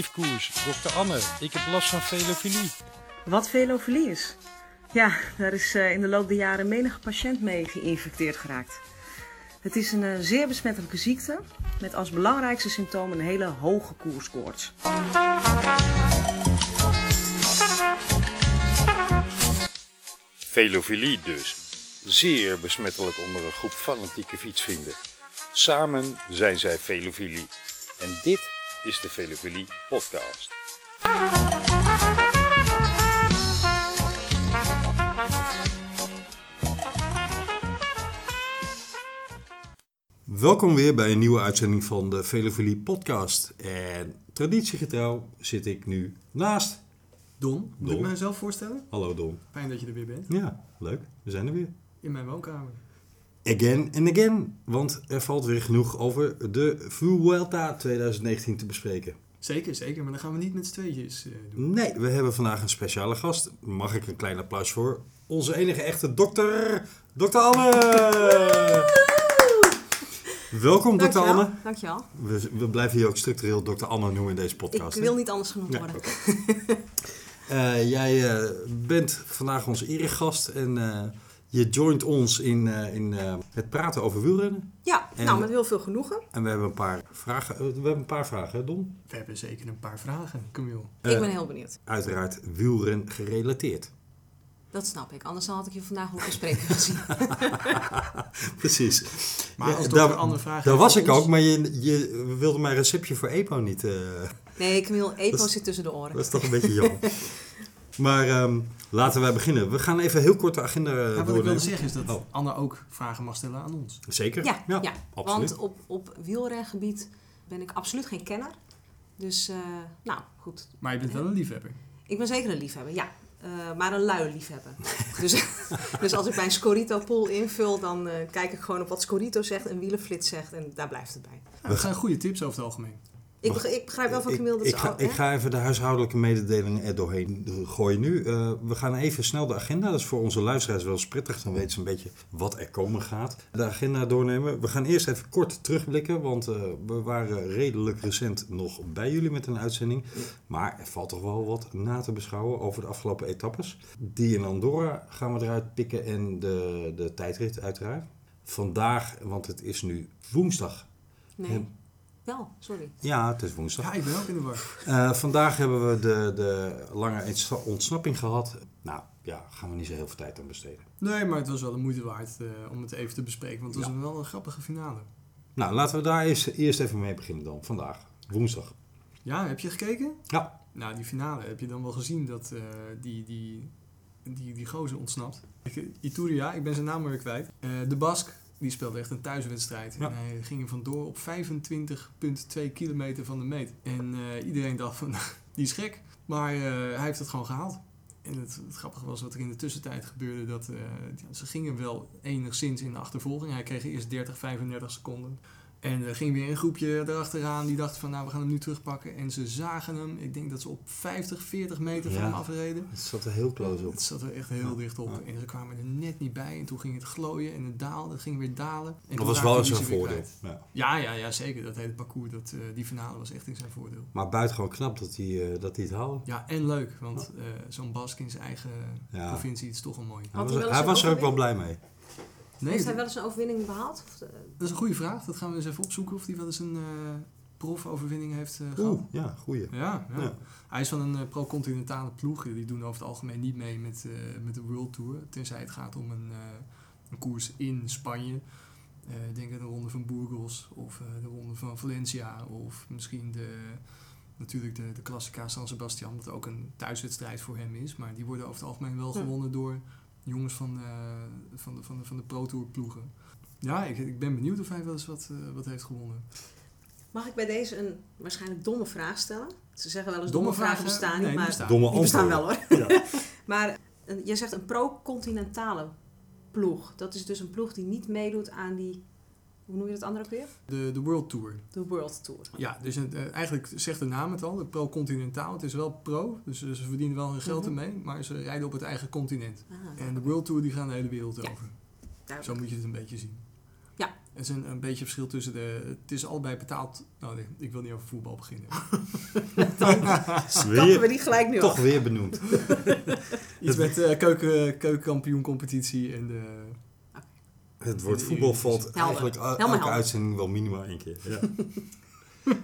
neefkoers. Dokter Anne, ik heb last van velofilie. Wat velofilie is? Ja, daar is eh, in de loop der jaren menige patiënt mee geïnfecteerd geraakt. Het is een eh, zeer besmettelijke ziekte met als belangrijkste symptoom een hele hoge koerskoorts. Velofilie dus. Zeer besmettelijk onder een groep fanatieke fietsvrienden. Samen zijn zij velofilie. En dit is de Velofilie podcast. Welkom weer bij een nieuwe uitzending van de Velofilie podcast. En traditiegetrouw zit ik nu naast. Don, moet Don. ik mezelf voorstellen? Hallo Don. Fijn dat je er weer bent. Ja, leuk. We zijn er weer. In mijn woonkamer. Again and again. Want er valt weer genoeg over de Vuelta 2019 te bespreken. Zeker, zeker. Maar dan gaan we niet met z'n tweetjes eh, doen. Nee, we hebben vandaag een speciale gast. Mag ik een klein applaus voor onze enige echte dokter, dokter Anne. Welkom dokter. Anne. Dankjewel. We, we blijven hier ook structureel dokter Anne noemen in deze podcast. Ik wil niet anders genoemd Ja, worden. Eh, jij eh, bent vandaag onze eregast en eh, je joint ons in, eh, in eh, het praten over wielrennen. Ja, En- nou met heel veel genoegen. En we hebben een paar vragen. eh, we hebben een paar vragen, hè, Don? We hebben zeker een paar vragen, Camille. Ik ben heel benieuwd. Uiteraard wielren gerelateerd. Dat snap ik. Anders had ik je vandaag op gesprek gezien. Precies. Maar Ja, als daar- dokter andere vragen Daar was ik ons- ook, maar je, je wilde mijn receptje voor EPO niet. eh, Nee, Camille, Epo is- zit tussen de oren. dat is toch een beetje jammer. Maar ehm, laten wij beginnen. We gaan even heel kort de agenda eh, Ja, wat ik wilde zeggen is dat Oh. Anne ook vragen mag stellen aan ons. Zeker? Ja, ja, absoluut. want op, op wielrengebied ben ik absoluut geen kenner. Dus, eh, nou, goed. Maar je bent wel een liefhebber. Ik ben zeker een liefhebber, ja. Eh, maar een luie liefhebber. dus, dus als ik mijn Scorito-pool invul, dan eh, kijk ik gewoon op wat Scorito zegt en wielenflits zegt en daar blijft het bij. Ja, dat zijn goede tips over het algemeen. Ik, ik begrijp wel van Camille dat ik, ga, ik ga even de huishoudelijke mededelingen er doorheen gooien nu. Eh, we gaan even snel de agenda. Dat is voor onze luisteraars wel eens prettig. Dan weten ze een beetje wat er komen gaat. De agenda doornemen. We gaan eerst even kort terugblikken. Want eh, we waren redelijk recent nog bij jullie met een uitzending. Maar er valt toch wel wat na te beschouwen over de afgelopen etappes. Die in Andorra gaan we eruit pikken. En de, de tijdrit uiteraard. Vandaag, want het is nu woensdag. Nee, wel, sorry. Ja, het is woensdag. Ja, ik ben ook in de war. Eh, vandaag hebben we de, de lange ontsnapping gehad. Nou, ja, gaan we niet zo heel veel tijd aan besteden. Nee, maar het was wel de moeite waard eh, om het even te bespreken. Want het was wel een grappige finale. Nou, laten we daar eerst, eerst even mee beginnen dan. Vandaag, woensdag. Ja, heb je gekeken? Ja. Nou, die finale heb je dan wel gezien dat eh, die, die, die, die gozer ontsnapt. Ik, Ituria, ik ben zijn naam weer kwijt. Eh, de Bask, die speelde echt een thuiswedstrijd. Ja. En hij ging er vandoor op 25,2 kilometer van de meet. En eh, iedereen dacht van, die is gek. Maar eh, hij heeft het gewoon gehaald. En het, het grappige was wat er in de tussentijd gebeurde. Dat, eh, ja, ze gingen wel enigszins in de achtervolging. Hij kreeg eerst 30, 35 seconden. En er ging weer een groepje erachteraan die dacht van nou we gaan hem nu terugpakken. En ze zagen hem. Ik denk dat ze op 50, 40 meter van Ja. hem afreden. Het zat er heel close op. Het zat er echt heel Ja. dicht op. Ja. En ze kwamen er net niet bij. En toen ging het glooien en het daalde. Het ging weer dalen. En Dat was wel eens een weer voordeel. Ja. Ja, ja, ja, zeker. Dat hele parcours, dat, eh, die finale was echt in zijn voordeel. Maar buitengewoon knap dat hij, eh, dat hij het haalde. Ja, en leuk. Want eh, zo'n Bask in zijn eigen Ja. provincie is toch wel mooi. Hij hij was, hij een er ook wel blij mee. Nee, Heeft hij wel eens een overwinning behaald? Of, eh, dat is een goede vraag. Dat gaan we eens even opzoeken of hij wel eens een eh profoverwinning heeft eh gehad. Oeh, ja, goeie. Ja, ja. Ja. hij is van een pro-continentale ploeg. Die doen over het algemeen niet mee met, eh, met de World Tour. Tenzij het gaat om een, eh, een koers in Spanje. Eh, denk aan de ronde van Burgos of eh, de ronde van Valencia. Of misschien de, natuurlijk de, de Classica San Sebastian. Dat ook een thuiswedstrijd voor hem is. Maar die worden over het algemeen wel gewonnen door jongens van, eh, van de, van de, van de Pro Tour ploegen. Ja, ik, ik ben benieuwd of hij wel eens wat, eh, wat heeft gewonnen. Mag ik bij deze een waarschijnlijk domme vraag stellen? Ze zeggen wel eens Domme domme, vragen vragen? bestaan Nee, niet, maar bestaan. Domme die bestaan wel hoor. Ja. Maar een- jij zegt een pro-continentale ploeg. Dat is dus een ploeg die niet meedoet aan die, hoe noem je dat andere ook weer? De, de World Tour. De World Tour. Ja, dus het, eh, eigenlijk zegt de naam het al, de pro-continentaal. Het is wel pro, dus eh, ze verdienen wel hun geld Mhm. ermee, maar ze rijden op het eigen continent. Ah, En de World Tour die gaan de hele wereld Ja. over. Zo moet je het een beetje zien. Ja. Het is een, een beetje verschil tussen de... Het is allebei betaald... Nou, nee, ik wil niet over voetbal beginnen. Kappen we die gelijk nu toch af. weer benoemd. Iets met eh keuken, keukenkampioencompetitie en de... Het woord voetbal valt Helder. eigenlijk elke helder. uitzending wel minimaal één keer. Ja.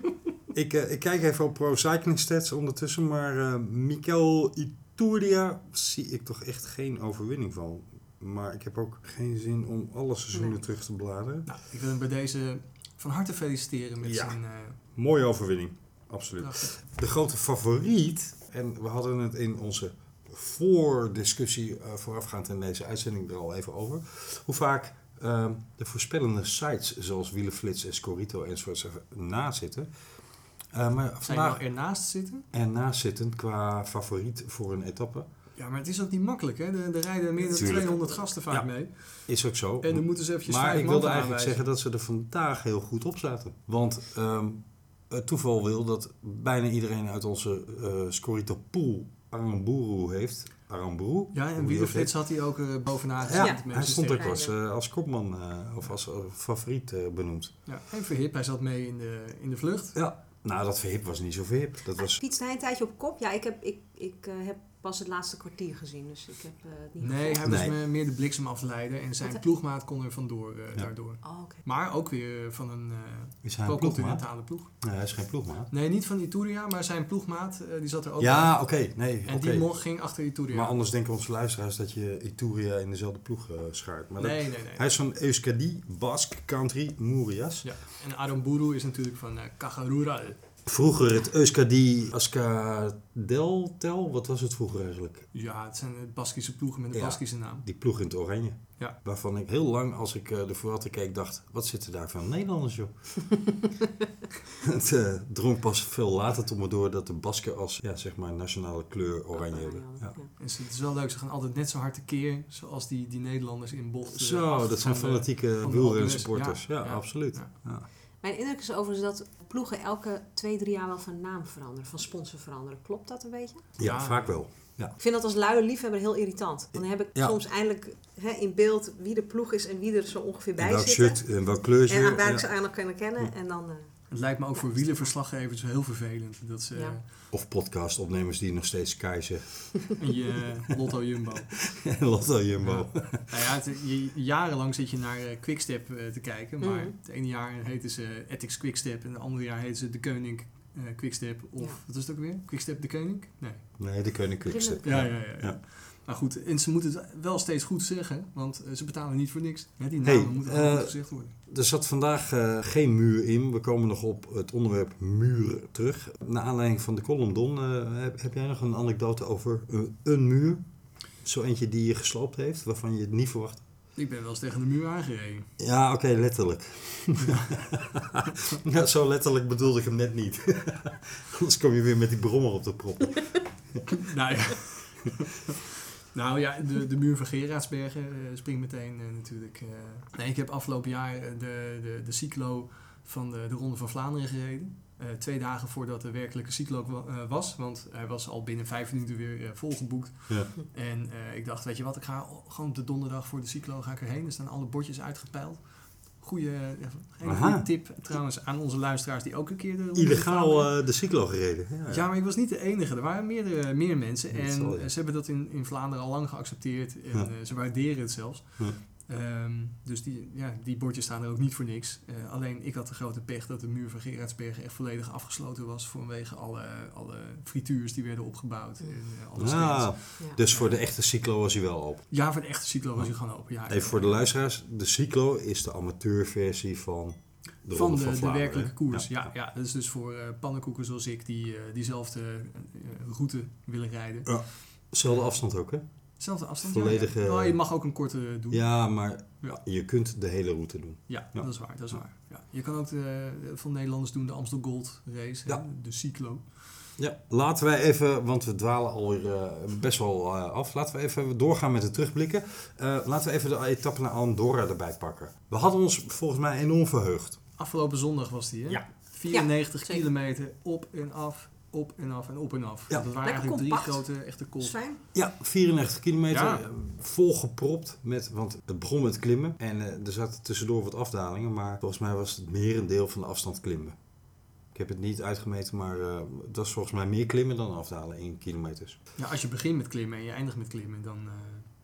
ik, eh, ik kijk even op Pro Cycling Stats ondertussen, maar eh Mikel Ituria zie ik toch echt geen overwinning van. Maar ik heb ook geen zin om alle seizoenen Nee. terug te bladeren. Nou, ik wil hem bij deze van harte feliciteren met Ja. zijn... eh, Mooie overwinning, absoluut. prachtig. De grote favoriet, en we hadden het in onze voordiscussie eh, voorafgaand in deze uitzending er al even over. Hoe vaak eh, de voorspellende sites zoals Wielenflits en Scorito enzovoort naast zitten. Eh, maar vandaag nou ernaast zitten? ernaast zitten qua favoriet voor een etappe Ja, maar het is ook niet makkelijk, hè? Er, rijden meer dan Tuurlijk. 200 gasten vaak Ja. mee. is ook zo. En dan moeten ze eventjes maar ik wilde eigenlijk zeggen dat ze er vandaag heel goed op zaten. Want ehm, het toeval wil dat bijna iedereen uit onze eh Scorito pool Aramburu heeft. Aramburu? Ja, en ook had hij ook eh, bovenaan gezet. Ja, met hij stond ook als, eh, als kopman eh, of als favoriet eh, benoemd. Ja, en Verhip, hij zat mee in de, in de vlucht. Ja. Nou, dat verhip was niet zo verhip. Dat was... Fietste hij een tijdje op kop? Ja, ik heb, ik, ik, eh, heb pas het laatste kwartier gezien, dus ik heb eh, het niet Nee, gevolgd. hij was Nee. me- meer de bliksemafleider en zijn ploegmaat kon er vandoor eh, Ja. daardoor. Oh. Maar ook weer van een eh Is hij een ploegmaat? pro-continentale ploeg. Nee, hij is geen ploegmaat. Nee, niet van Ituria, maar zijn ploegmaat, eh, die zat er ook Ja, oké. nee, En die mocht, ging achter Ituria. Maar anders denken onze luisteraars dat je Ituria in dezelfde ploeg eh, schaart. Maar dat- nee, nee, nee. Hij is van Euskadi, Basque Country, Murias. Ja. En Aramburu is natuurlijk van eh Cajarural. Vroeger het Euskadi Ascadeltel. Wat was het vroeger eigenlijk? Ja, het zijn eh, Baskische ploegen met een Ja. Baskische naam. Die ploeg in het oranje. Ja. Waarvan ik heel lang, als ik eh ervoor had keek, dacht... Wat zitten daar van Nederlanders, joh? het eh, drong pas veel later tot me door dat de Basken als ja, zeg maar nationale kleur oranje hebben. Ja. En ze- het is wel leuk, ze gaan altijd net zo hard tekeer zoals die, die Nederlanders in bocht. eh, Zo, af dat zijn de- fanatieke de wielren supporters. Ja, absoluut. ja. Ja. Mijn indruk is overigens dat ploegen elke twee, drie jaar wel van naam veranderen, van sponsor veranderen. Klopt dat een beetje? Ja, Ja. vaak wel. Ik vind dat als luie liefhebber heel irritant. Dan heb ik Ja. soms eindelijk hè, in beeld wie de ploeg is en wie er zo ongeveer bij welk zitten. shirt en welk kleurtje. En aan waar ik ja. ze eigenlijk kunnen kennen. En dan, eh, Het lijkt me ook voor wielerverslaggevers heel vervelend. Dat ze Ja. Of podcastopnemers die nog steeds Sky zeggen. en je eh, Lotto Jumbo. Lotto Jumbo. Nou ja, het- je, jarenlang zit je naar eh, Quickstep eh, te kijken. Maar Mhm. het ene jaar heten ze Ethics Quickstep. En het andere jaar heten ze De Koning Quickstep. Of, Ja. wat is het ook weer? Quickstep De Koning? Nee. Nee, de Koning Quickstep. Ja, ja, ja. Maar goed, en ze moeten het wel steeds goed zeggen. Want eh, ze betalen niet voor niks. Ja, die Hey, namen moeten gewoon eh, goed gezegd worden. Er zat vandaag eh, geen muur in. We komen nog op het onderwerp muur terug. Naar aanleiding van de column Don, heb, heb jij nog een anekdote over een, een muur? Zo eentje die je gesloopt heeft, waarvan je het niet verwacht. Ik ben wel eens tegen de muur aangereden. Ja, oké, letterlijk. ja, zo letterlijk bedoelde ik hem net niet. Anders kom je weer met die brommer op de prop. nou ja. Nou ja, de, de muur van Gerardsbergen eh, springt meteen eh, natuurlijk. eh. Nee, ik heb afgelopen jaar de, de, de cyclo van de, de Ronde van Vlaanderen gereden. Twee dagen voordat de werkelijke cyclo wa- was. Want hij was al binnen vijf minuten weer volgeboekt. Ja. En ik dacht, weet je wat, ik ga gewoon op de donderdag voor de cyclo ga ik erheen. Er staan alle bordjes uitgepeild. Goeie, eh, goede tip trouwens aan onze luisteraars die ook een keer de Illegaal eh, de cyclo gereden. Ja, ja, maar ik was niet de enige. Er waren meerdere, meer mensen. Dat En zal, ja. eh, ze hebben dat in, in Vlaanderen al lang geaccepteerd. En ze waarderen het zelfs. Ja. Ehm, dus die, ja, die bordjes staan er ook niet voor niks. Eh, alleen ik had de grote pech dat de muur van Gerardsbergen echt volledig afgesloten was. Vanwege alle, alle frituurs die werden opgebouwd. En, eh. Ah, ja. dus voor de echte cyclo was hij wel open. Ja, voor de echte cyclo was hij gewoon open. Ja, Even voor de luisteraars, de cyclo is de amateurversie van de van de, werkelijke koers. Ja, ja. dat is dus voor eh pannenkoeken zoals ik die eh, diezelfde route willen rijden. Zelfde afstand ook, hè? Zelfde afstand. Volledige- Ja, ja. Oh, je mag ook een korte doen. Ja, maar Ja. je kunt de hele route doen. Ja, Ja. dat is waar. Dat is waar. Ja. Je kan ook de, van Nederlanders doen de Amstel Gold race, hè, de cyclo. Ja, laten wij even, want we dwalen alweer eh, best wel eh, af. Laten we even doorgaan met de terugblikken. Eh, laten we even de etappe naar Andorra erbij pakken. We hadden ons volgens mij enorm verheugd. Afgelopen zondag was die, hè? Ja. 94 Ja, zeker. kilometer op en af, op en af en op en af. Ja. Het waren Lekker eigenlijk drie compact. grote echte Dat is fijn. Ja, 94 kilometer, Ja. eh, volgepropt met, want het begon met klimmen en eh, er zaten tussendoor wat afdalingen, maar volgens mij was het merendeel van de afstand klimmen. Ik heb het niet uitgemeten, maar eh dat was volgens mij meer klimmen dan afdalen in kilometers. Ja, als je begint met klimmen en je eindigt met klimmen, dan... eh,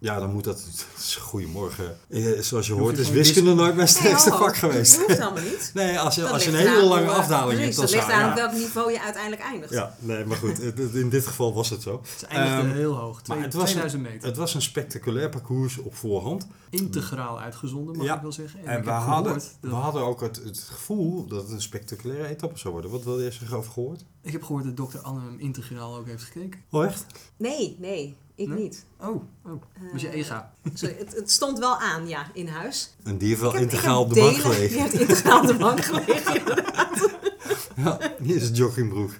Ja, dan moet dat. Goedemorgen. Eh, Zoals je hoort, je is wiskunde nooit mijn sterkste Nee, ho. vak geweest. Dat hoeft helemaal niet. Nee, als je, Dat als je een hele lange hoe, afdaling hebt, dat ligt aan op ja. welk niveau je uiteindelijk eindigt. Ja, nee, maar goed, het- het- in dit geval was het zo. Ze eindigde Ehm, heel hoog, twee- maar het was 2000 meter. Het was een spectaculair parcours op voorhand. Integraal uitgezonden, mag Ja. ik wel zeggen. En, we hadden, we hadden ook het, het gevoel dat het een spectaculaire etappe zou worden. Wat wil je over gehoord? ik heb gehoord dat dokter Anne hem integraal ook heeft gekeken. Oh, echt? Nee, nee, ik Nee? niet. Oh, oh. was je Eh, ega. Sorry, het, het stond wel aan, ja, in huis. En die heeft wel integraal op de bank gelegen. Die heeft integraal op de bank gelegen. Ja, hier is het joggingbroek.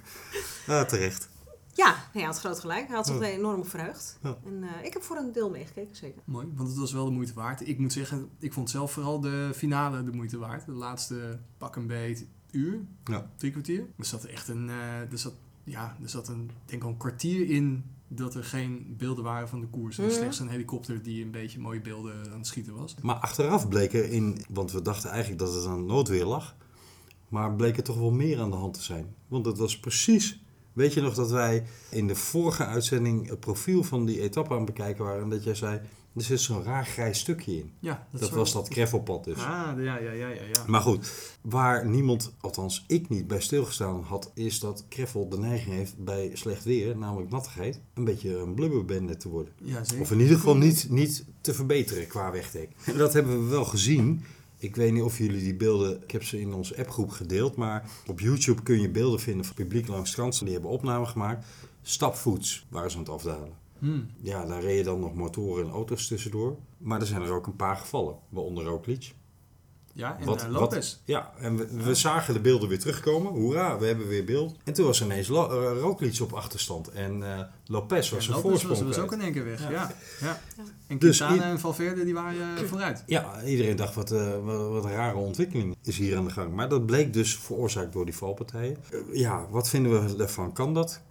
Ah, terecht. Ja, hij had groot gelijk. Hij had zich Ja. er enorm verheugd. Ja. En eh, ik heb voor een deel meegekeken, zeker. Mooi, want het was wel de moeite waard. Ik moet zeggen, ik vond zelf vooral de finale de moeite waard. De laatste pak een beet uur, Ja. drie kwartier. Er zat echt een, eh, er zat, ja, er zat een, denk ik een kwartier in dat er geen beelden waren van de koers. En Mhm. Slechts een helikopter die een beetje mooie beelden aan het schieten was. Maar achteraf bleek er in, want we dachten eigenlijk dat het aan noodweer lag. Maar bleek er toch wel meer aan de hand te zijn. Want het was precies. Weet je nog dat wij in de vorige uitzending het profiel van die etappe aan het bekijken waren? En dat jij zei: er zit zo'n raar grijs stukje in. Ja, Dat, wel- was dat gravelpad dus. Ah, ja, ja, ja, ja. ja. Maar goed, waar niemand, althans ik niet, bij stilgestaan had, is dat gravel de neiging heeft bij slecht weer, namelijk nattigheid, een beetje een blubberbende te worden. ja, zeker. Of in ieder geval niet, niet te verbeteren qua wegdek. En dat hebben we wel gezien. Ik weet niet of jullie die beelden, ik heb ze in onze appgroep gedeeld, maar op YouTube kun je beelden vinden van publiek langs het strand. Die hebben opnamen gemaakt. Stapvoets waren ze aan het afdalen. Hmm. Ja, daar reden dan nog motoren en auto's tussendoor. Maar er zijn er ook een paar gevallen, waaronder Roglic. Ja, en Wat- eh, wat- Lopez. Ja, en we, we zagen de beelden weer terugkomen. Hoera, we hebben weer beeld. En toen was ineens Lo- eh, Roglic op achterstand. En eh Lopez was En zijn Lopez voorsprong was, ook in één keer weg. Ja. Ja. Ja. En Dus Quintana en Valverde die waren eh, vooruit. Ja, iedereen dacht wat, eh, wat, wat een rare ontwikkeling is hier aan de gang. Maar dat bleek dus veroorzaakt door die valpartijen. Ja, wat vinden we ervan? Kan dat?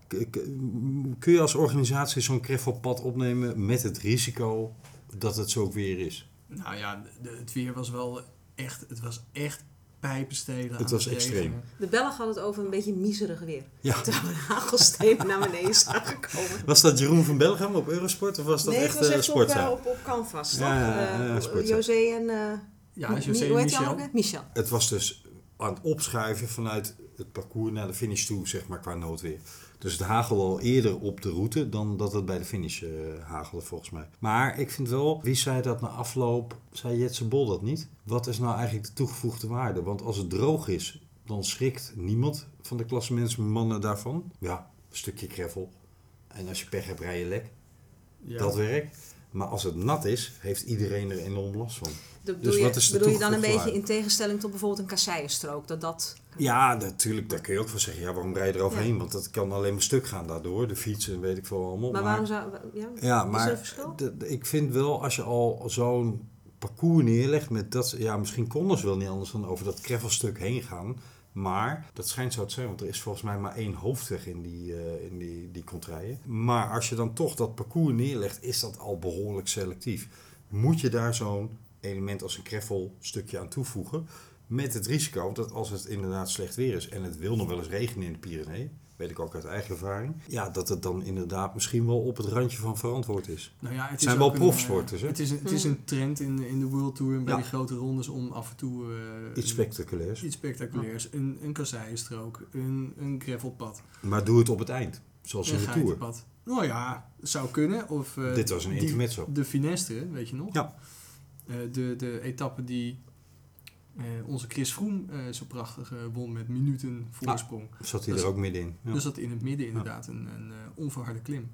Kun je als organisatie zo'n gravelpad opnemen met het risico dat het zo weer is? Nou ja, de- het weer was wel echt, het was echt pijpenstelen. Het was extreem. De Belg had het over een beetje miserig weer. Ja. Terwijl we hagelstenen naar beneden zagen komen. Was dat Jeroen van Belgem op Eurosport of was dat nee, echt was eh, echt op, eh, op, op canvas, toch? Ja, ja, ja, Eh, ja. José en... eh, Ja, José en? Michel. Het was dus aan het opschuiven vanuit het parcours naar de finish toe, zeg maar, qua noodweer. Dus het hagelde al eerder op de route dan dat het bij de finish eh, hagelde, volgens mij. Maar ik vind wel, wie zei dat na afloop, zei Jetse Bol dat niet? Wat is nou eigenlijk de toegevoegde waarde? Want als het droog is, dan schrikt niemand van de klassementsmannen daarvan. Ja, een stukje gravel. En als je pech hebt, rij je lek. Ja. Dat werkt. Maar als het nat is, heeft iedereen er enorm last van. De, bedoel je, wat is de bedoel je dan een beetje in tegenstelling tot bijvoorbeeld een kasseienstrook? Dat dat... Ja, natuurlijk, daar kun je ook van zeggen. Ja, waarom rij je eroverheen? Want dat kan alleen maar stuk gaan daardoor. De fietsen, weet ik veel allemaal. Maar waarom zou... Ja, Ja, is maar ik vind wel, als je al zo'n parcours neerlegt met dat... Ja, misschien konden ze wel niet anders dan over dat gravelstuk heen gaan. Maar dat schijnt zo te zijn, want er is volgens mij maar één hoofdweg in die, eh in die, die contraien. Maar als je dan toch dat parcours neerlegt, is dat al behoorlijk selectief. Moet je daar zo'n element als een gravel stukje aan toevoegen? Met het risico dat als het inderdaad slecht weer is en het wil nog wel eens regenen in de Pyreneeën, weet ik ook uit eigen ervaring, ja, dat het dan inderdaad misschien wel op het randje van verantwoord is. Nou ja, het zijn wel een, profsporters, hè? eh, Het is, een, het is een trend in, de- in de World Tour en bij Ja. die grote rondes om af en toe eh, Iets spectaculairs. iets spectaculairs. Een, een kasseienstrook, een, een gravelpad, Maar doe het op het eind, zoals in de Tour. Nou ja, zou kunnen. Of, eh, Dit was een intermezzo. De Finestre, weet je nog? Ja. Eh, de, de etappe die eh, onze Chris Froome eh, zo prachtig eh, won met minuten voorsprong. Zat hij Dat er ook middenin. Ja. Dus dat in het midden inderdaad een, een eh, onverharde klim.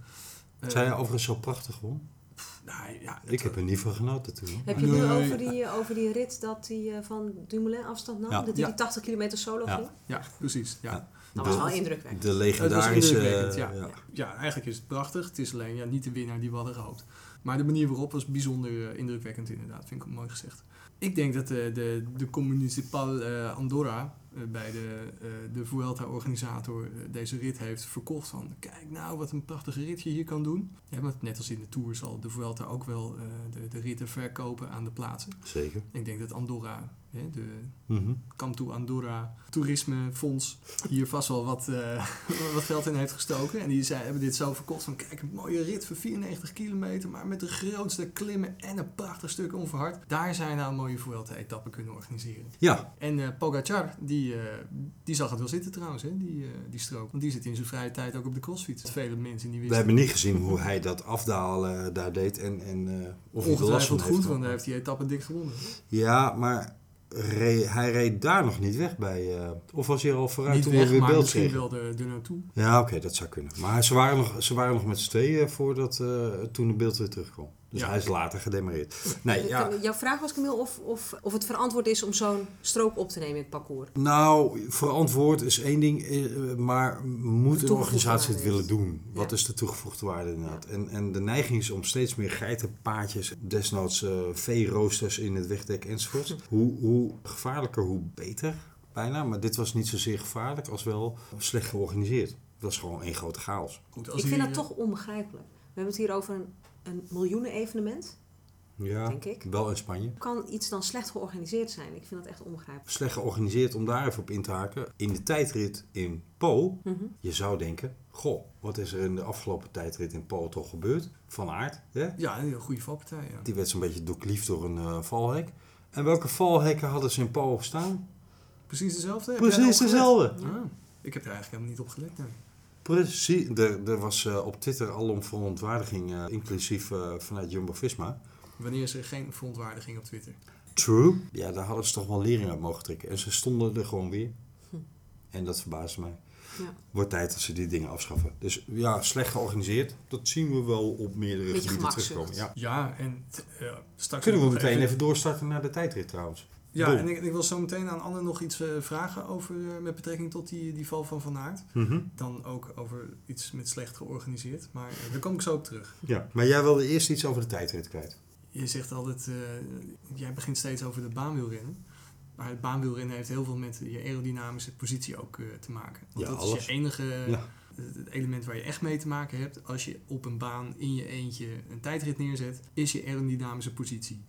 Zij overigens zo prachtig won. nou, ja, Ik heb er niet van genoten toen. hoor. Heb je het nu Nee. over die, over die rit dat hij eh, van Dumoulin afstand nam? Ja. Dat hij Ja. die 80 kilometer solo Ja. ging? Ja, precies. Ja. Ja. Dat De- was wel indrukwekkend. De legendarische... ja. ja, eigenlijk is het prachtig. Het is alleen ja, niet de winnaar die we hadden gehoopt. Maar de manier waarop was bijzonder eh, indrukwekkend inderdaad. Vind ik mooi gezegd. Ik denk dat de, de, de Municipal eh, Andorra, eh, bij de, eh, de Vuelta-organisator eh, deze rit heeft verkocht. Van kijk nou wat een prachtige rit je hier kan doen. Ja, want net als in de Tour zal de Vuelta ook wel eh, de, de ritten verkopen aan de plaatsen. Zeker. Ik denk dat Andorra, hè, de Mhm. Camto Andorra Toerismefonds, hier vast wel wat, eh, wat geld in heeft gestoken. En die zei, hebben dit zo verkocht van kijk een mooie rit van 94 kilometer, maar met de grootste klimmen en een prachtig stuk onverhard. Daar zijn nou een mooie Vuelta-etappen kunnen organiseren. Ja, En eh Pogacar, die, eh, die zag het wel zitten trouwens, hè, die, die strook. Want die zit in zijn vrije tijd ook op de crossfiets. Vele mensen die we wisten hebben niet gezien hoe hij dat afdalen daar deed en, en of hij er last van heeft. goed, want hij heeft die etappe dik gewonnen. Ja, maar reed- hij reed daar nog niet weg bij. eh, of was hij al vooruit Niet toen weg, we weer maar beeld misschien wel er er naartoe. Ja, oké, dat zou kunnen. Maar ze waren nog, ze waren nog met z'n tweeën voordat eh, toen de beeld weer terugkwam. Dus Ja. hij is later gedemareerd. Nee, ja. Jouw vraag was, Camille, of, of, of het verantwoord is om zo'n strook op te nemen in het parcours. Nou, verantwoord is één ding, eh, maar moet een organisatie het willen doen? Wat Ja. is de toegevoegde waarde inderdaad? En, en de neiging is om steeds meer geitenpaadjes, desnoods eh veeroosters in het wegdek enzovoort. Hoe, hoe gevaarlijker, hoe beter bijna. Maar dit was niet zozeer gevaarlijk als wel slecht georganiseerd. Het was gewoon één grote chaos. Goed, als Ik vind dat eh, toch onbegrijpelijk. We hebben het hier over een, een miljoenen evenement, Ja, denk ik. wel in Spanje. Kan iets dan slecht georganiseerd zijn? Ik vind dat echt onbegrijpelijk. Slecht georganiseerd om daar even op in te haken. In de tijdrit in Po, Mhm. je zou denken, goh, wat is er in de afgelopen tijdrit in Po toch gebeurd? Van aard, hè? Ja, een hele goede valpartij, ja. Die werd zo'n beetje doorkliefd door een eh, valhek. En welke valhekken hadden ze in Po staan? Precies dezelfde? Precies dezelfde. gelet? Ah, ik heb er eigenlijk helemaal niet op gelet. nee. Precies. Er, er was eh, op Twitter alom verontwaardiging, eh, inclusief eh, vanuit Jumbo-Visma. Wanneer is er geen verontwaardiging op Twitter? True. Ja, daar hadden ze toch wel lering uit mogen trekken. En ze stonden er gewoon weer. Hm. En dat verbaasde mij. Ja. Wordt tijd dat ze die dingen afschaffen. Dus ja, slecht georganiseerd. Dat zien we wel op meerdere Beetje gebieden terugkomen. Ja. Ja, en eh, straks... Kunnen we meteen even doorstarten naar de tijdrit trouwens. Ja, en ik, ik wil zo meteen aan Anne nog iets eh, vragen over, eh, met betrekking tot die, die val van Van Aert. Mhm. Dan ook over iets met slecht georganiseerd. Maar eh, daar kom ik zo op terug. Ja. Maar jij wilde eerst iets over de tijdrit kwijt. Je zegt altijd, jij begint steeds over de baanwielrennen. Maar het baanwielrennen heeft heel veel met je aerodynamische positie ook te maken. Want Ja, dat alles. is je enige Ja. het element waar je echt mee te maken hebt. Als je op een baan in je eentje een tijdrit neerzet, is je aerodynamische positie.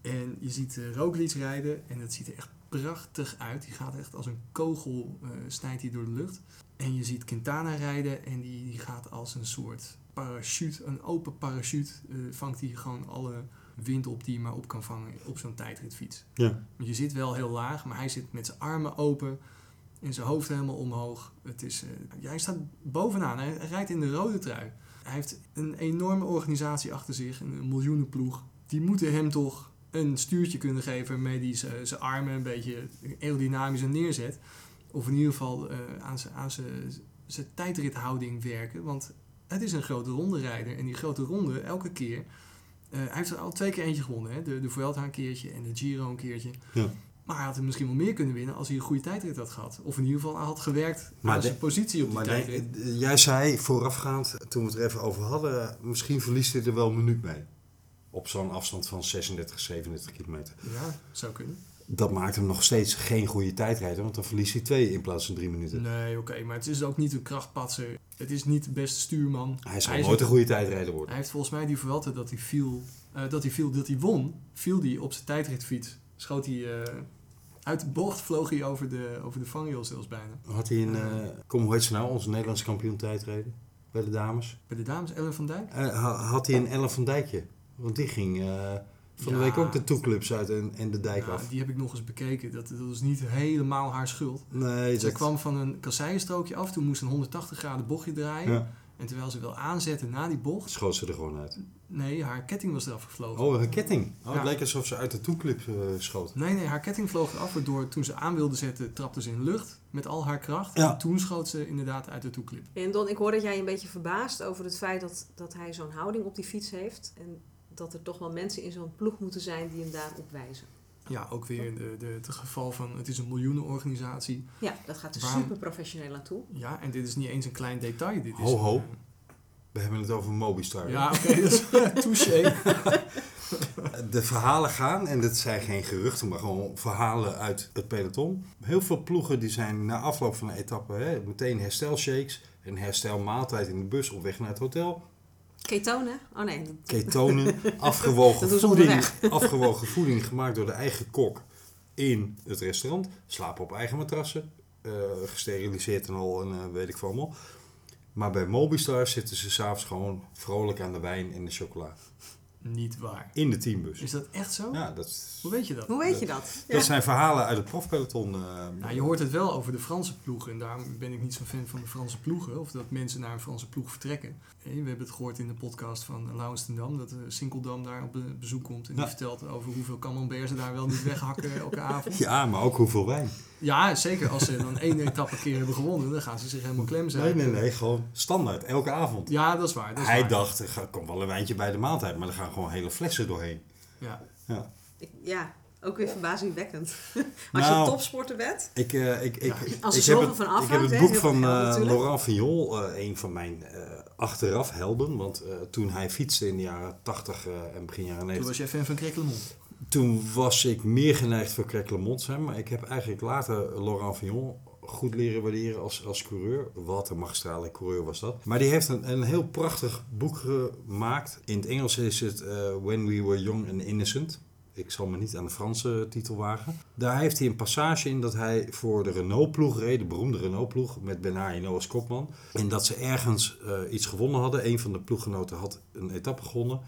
En je ziet uh, Roglic rijden en dat ziet er echt prachtig uit. Die gaat echt als een kogel, eh, snijdt hij door de lucht. En je ziet Quintana rijden en die, die gaat als een soort parachute, een open parachute, eh, vangt hij gewoon alle wind op die je maar op kan vangen op zo'n tijdritfiets. Ja. Je zit wel heel laag, maar hij zit met zijn armen open en zijn hoofd helemaal omhoog. Het is, hij staat bovenaan, hij, hij rijdt in de rode trui. Hij heeft een enorme organisatie achter zich, een miljoenenploeg. Die moeten hem toch een stuurtje kunnen geven waarmee hij zijn armen een beetje aerodynamisch neerzet. Of in ieder geval eh, aan zijn- aan zijn zijn tijdrithouding werken. Want het is een grote ronde rijder. En die grote ronde, elke keer... eh, hij heeft er al twee keer eentje gewonnen. Hè? De, de Vuelta een keertje en de Giro een keertje. Ja. Maar hij had er misschien wel meer kunnen winnen als hij een goede tijdrit had gehad. Of in ieder geval had gewerkt Maar aan de- zijn positie op die Maar tijdrit. nee, jij zei voorafgaand, toen we het er even over hadden, misschien verliest hij er wel een minuut mee. Op zo'n afstand van 36, 37 kilometer. Ja, zou kunnen. Dat maakt hem nog steeds geen goede tijdrijder, want dan verliest hij twee in plaats van drie minuten. Nee, oké. maar het is ook niet een krachtpatser. Het is niet de beste stuurman. Hij zal Hij nooit een- goede tijdrijder worden. Hij heeft volgens mij die Vuelta dat hij viel, eh, dat hij viel, dat hij won, viel hij op zijn tijdritfiets. Schoot hij eh, uit de bocht, vloog hij over de, over de vangrail zelfs bijna. Had hij een, eh, kom hoe heet ze nou, onze Nederlandse kampioen tijdrijden? Bij de dames. Bij de dames, Ellen van Dijk. Ha- had hij een Ellen van Dijkje? Want die ging eh, van de week ook de toeclubs uit en, en de dijk Ja, af. die heb ik nog eens bekeken. Dat, dat is niet helemaal haar schuld. Nee, Ze dat... kwam van een kasseienstrookje af, toen moest ze een 180 graden bochtje draaien. Ja, En terwijl ze wil aanzetten na die bocht, schoot ze er gewoon uit. nee, haar ketting was eraf gevlogen. Oh, een ketting. Oh, Ja. Het leek alsof ze uit de toeclip eh, schoot. Nee, nee, haar ketting vloog eraf, waardoor toen ze aan wilde zetten, trapte ze in de lucht met al haar kracht. Ja. En toen schoot ze inderdaad uit de toeclip. En Don, ik hoor dat jij een beetje verbaast over het feit dat, dat hij zo'n houding op die fiets heeft. En dat er toch wel mensen in zo'n ploeg moeten zijn die hem daarop wijzen. Ja, ook weer de, de, het geval van het is een miljoenenorganisatie. Ja, dat gaat er super professioneel aan toe. Ja, en dit is niet eens een klein detail. Dit is, Ho, ho. eh, We hebben het over Mobistar. ja, oké, dat is touché. De verhalen gaan, en dat zijn geen geruchten, maar gewoon verhalen uit het peloton. Heel veel ploegen die zijn na afloop van een etappe hè, meteen herstelshakes. Een herstelmaaltijd in de bus op weg naar het hotel. Ketonen? Oh nee. Ketonen, afgewogen voeding, afgewogen voeding gemaakt door de eigen kok in het restaurant. Slapen op eigen matrassen, eh, gesteriliseerd en al en eh, weet ik veel allemaal. Maar bij Mobistar zitten ze s'avonds gewoon vrolijk aan de wijn en de chocola. Niet waar. In de teambus. Is dat echt zo? Ja, dat, is- Hoe weet je dat? Hoe weet je dat? dat zijn verhalen uit het profpeloton. eh. Nou, je hoort het wel over de Franse ploegen. En daarom ben ik niet zo'n fan van de Franse ploegen. Of dat mensen naar een Franse ploeg vertrekken. Hé, we hebben het gehoord in de podcast van Laurens ten Dam. Dat uh, Sinkeldam daar op be- bezoek komt. En die vertelt over hoeveel camembert ze daar wel niet weghakken elke avond. Ja, maar ook hoeveel wijn. Ja, zeker. Als ze dan één etappe keer hebben gewonnen. Dan gaan ze zich helemaal klem zijn. Nee, nee, nee, gewoon standaard, elke avond. Ja, dat is waar. Dat is Hij waar. dacht, er komt wel een wijntje bij de maaltijd, maar er gaan gewoon hele flessen doorheen. Ja. Ja. Ik- ja, ook weer verbazingwekkend. Als Nou, je topsporter bent. Ik, eh, ik, ik, Als ik, zoveel heb van het, ik heb het boek van eh. Laurent Fignon, eh, een van mijn eh achteraf helden. Want eh, toen hij fietste in de jaren 80 eh, en begin jaren Toen 90, was jij fan van Kreklemont. Toen was ik meer geneigd voor Clermont zijn. Maar ik heb eigenlijk later Laurent Fignon goed leren waarderen als, als coureur. Wat een magistrale coureur was dat. Maar die heeft een, een heel prachtig boek gemaakt. In het Engels is het eh, When We Were Young and Innocent. Ik zal me niet aan de Franse titel wagen. Daar heeft hij een passage in dat hij voor de Renault-ploeg reed, de beroemde Renault-ploeg, met Ben Hino als kopman. En dat ze ergens eh, iets gewonnen hadden. Een van de ploeggenoten had een etappe gewonnen.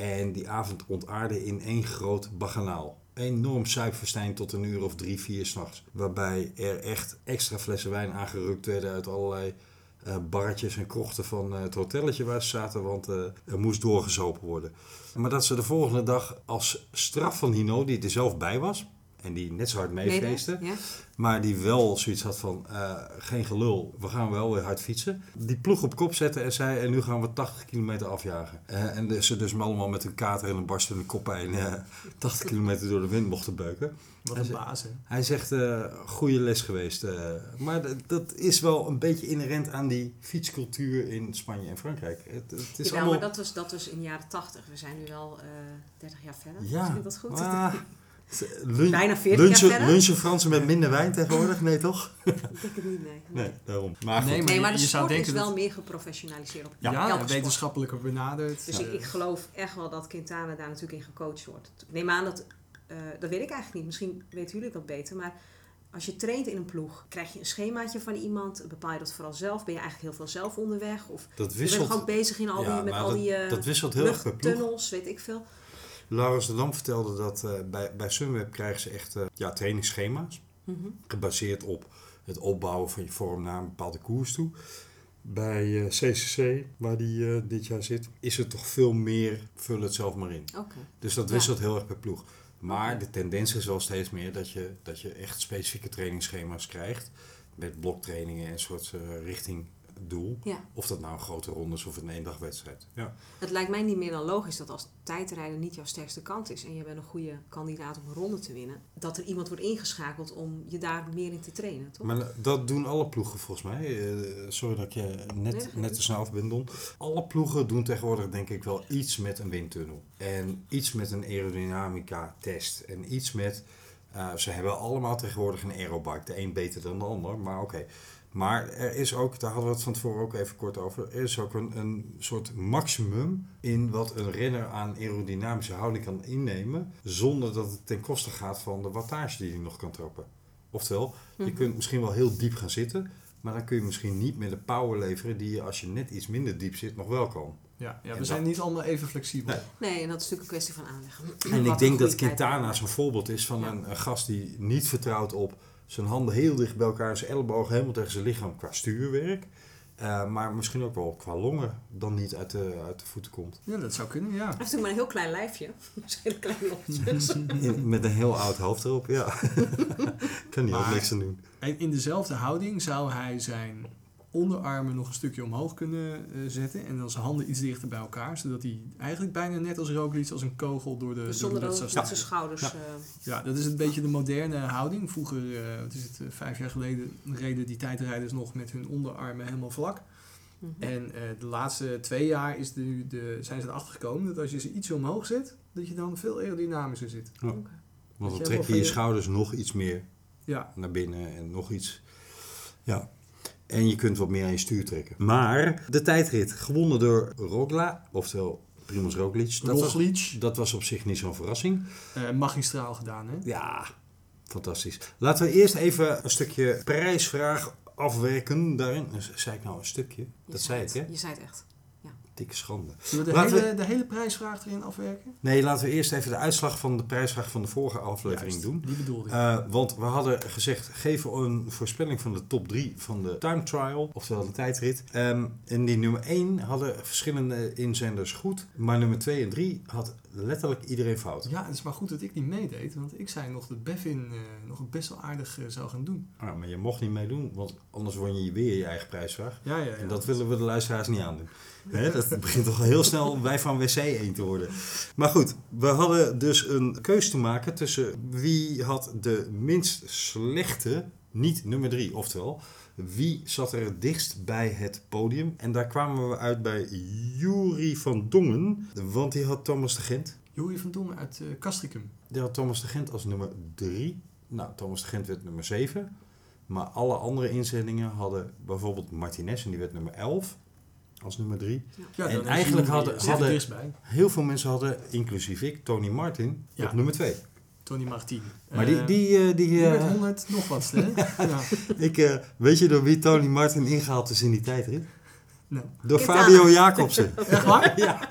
En die avond ontaarde in één groot baganaal. Enorm suikverstijn tot een uur of drie, vier s'nachts. Waarbij er echt extra flessen wijn aangerukt werden uit allerlei eh, barretjes en krochten van eh, het hotelletje waar ze zaten. Want eh, er moest doorgezopen worden. Maar dat ze de volgende dag als straf van Hino, die er zelf bij was. En die net zo hard meefeestte. Ja? Maar die wel zoiets had van, eh, geen gelul, we gaan wel weer hard fietsen. Die ploeg op kop zetten en zei, en nu gaan we 80 kilometer afjagen. Eh, en ze dus allemaal met een kater en een barstende koppijn eh 80 kilometer door de wind mochten beuken. Wat Hij een baas, hè? Hij zegt, eh goede les geweest. eh. maar dat is wel een beetje inherent aan die fietscultuur in Spanje en Frankrijk. Het, het is Ja, allemaal... maar dat was, dat was in de jaren 80. We zijn nu wel eh 30 jaar verder. Ja, ik dat goed? ah, lun- Bijna 40 jaar lunchen, verder? lunchen Fransen met minder wijn tegenwoordig? Nee, toch? Ik denk het niet, nee. Nee, daarom. Maar. Nee, Nee, maar de je zou sport is wel dat- meer geprofessionaliseerd op Ja, sport. wetenschappelijker benaderd. Dus ik, ik geloof echt wel dat Quintana daar natuurlijk in gecoacht wordt. Ik neem aan dat, eh, dat weet ik eigenlijk niet. Misschien weten jullie dat beter. Maar als je traint in een ploeg, krijg je een schemaatje van iemand. Bepaal je dat vooral zelf? Ben je eigenlijk heel veel zelf onderweg? Of Dat je wisselt. bent gewoon bezig in al die, Ja, met maar al die eh, dat wisselt heel luchttunnels, weet ik veel. Laurens de Dam vertelde dat eh, bij, bij Sunweb krijgen ze echt eh, ja, trainingsschema's. Mhm. Gebaseerd op het opbouwen van je vorm naar een bepaalde koers toe. Bij eh, CCC, waar die eh, dit jaar zit, is het toch veel meer vul het zelf maar in. Dus dat Ja. wisselt heel erg per ploeg. Maar de tendens is wel steeds meer dat je, dat je echt specifieke trainingsschema's krijgt. Met bloktrainingen en soort eh, richting doel. Ja. Of dat nou een grote ronde is of een eendagwedstrijd. Ja. Het lijkt mij niet meer dan logisch dat als tijdrijden niet jouw sterkste kant is en je bent een goede kandidaat om een ronde te winnen, dat er iemand wordt ingeschakeld om je daar meer in te trainen, toch? Maar dat doen alle ploegen volgens mij. Eh, sorry dat ik je net, net te snel af ben, Don. Alle ploegen doen tegenwoordig denk ik wel iets met een windtunnel. En iets met een aerodynamica test. En iets met... eh, ze hebben allemaal tegenwoordig een aerobike. De een beter dan de ander, maar oké. Maar er is ook, daar hadden we het van tevoren ook even kort over. Er is ook een, een soort maximum in wat een renner aan aerodynamische houding kan innemen. Zonder dat het ten koste gaat van de wattage die hij nog kan trappen. Oftewel, je Mhm. kunt misschien wel heel diep gaan zitten. Maar dan kun je misschien niet meer de power leveren die je als je net iets minder diep zit nog wel kan. Ja, ja En we zijn dat- niet allemaal even flexibel. Nee. Nee, en dat is natuurlijk een kwestie van aanleggen. En Wat ik denk dat Quintana zo'n voorbeeld is van Ja. een, een gast die niet vertrouwt op zijn handen heel dicht bij elkaar, zijn ellebogen helemaal tegen zijn lichaam qua stuurwerk. Eh, maar misschien ook wel qua longen dan niet uit de, uit de voeten komt. Ja, dat zou kunnen, ja. Hij heeft natuurlijk maar een heel klein lijfje. Dus hele kleine met een heel oud hoofd erop, ja. kan niet ook niks aan doen. En in dezelfde houding zou hij zijn onderarmen nog een stukje omhoog kunnen eh, zetten. En dan zijn handen iets dichter bij elkaar. Zodat hij eigenlijk bijna net als Roglic als een kogel door de, Dus door de zonder dat zijn schouders... Ja. eh, Ja, dat is een beetje de moderne houding. Vroeger, eh, wat is het, vijf jaar geleden, reden die tijdrijders nog met hun onderarmen helemaal vlak. Mhm. En eh, de laatste twee jaar is de, nu de, zijn ze erachter gekomen dat als je ze iets omhoog zet, dat je dan veel aerodynamischer zit. Want dan trek je je- schouders nog iets meer Ja, naar binnen en nog iets. Ja. En je kunt wat meer aan je stuur trekken. Maar de tijdrit, gewonnen door Rogla, oftewel Primoz Roglic. Dat was, Roglic, dat was op zich niet zo'n verrassing. eh, magistraal gedaan hè. Ja, fantastisch. Laten we eerst even een stukje prijsvraag afwerken daarin. Dus, zei ik nou een stukje? Je Dat zei ik, het. hè? Je zei het echt. Dikke schande. Zullen we de, Laten we- hele, de hele prijsvraag erin afwerken? Nee, laten we eerst even de uitslag van de prijsvraag van de vorige aflevering Juist, doen. Die bedoelde ik. Eh, want we hadden gezegd, geef een voorspelling van de top 3 van de time trial, oftewel de tijdrit. Ehm, en die nummer 1 hadden verschillende inzenders goed, maar nummer 2 en 3 had letterlijk iedereen fout. ja, het is maar goed dat ik niet meedeed, want ik zei nog dat Bevin eh, nog best wel aardig eh, zou gaan doen. Ah, maar je mocht niet meedoen, want anders won je weer je eigen prijsvraag. Ja, ja, ja. En dat willen we de luisteraars niet aandoen. Dat begint toch heel snel wij van WC 1 te worden. Maar goed, we hadden dus een keus te maken tussen wie had de minst slechte, niet nummer 3, oftewel wie zat er het dichtst bij het podium. En daar kwamen we uit bij Jury van Dongen, want die had Thomas de Gent. Jorie van Dongen uit Castricum. Die had Thomas de Gent als nummer 3. Nou, Thomas de Gent werd nummer 7. Maar alle andere inzendingen hadden bijvoorbeeld Martinez en die werd nummer 11 als nummer 3. Ja, En eigenlijk hadden- hadden-. Heel veel mensen hadden, inclusief ik, Tony Martin Ja. op nummer 2. Tony Martin. Maar die, Eh, die, eh, die, die werd eh, 100 nog wat, hè? ja. ik, eh, weet je door wie Tony Martin ingehaald is in die tijdrit? Nou, Door. Fabio Jacobsen. echt waar? ja.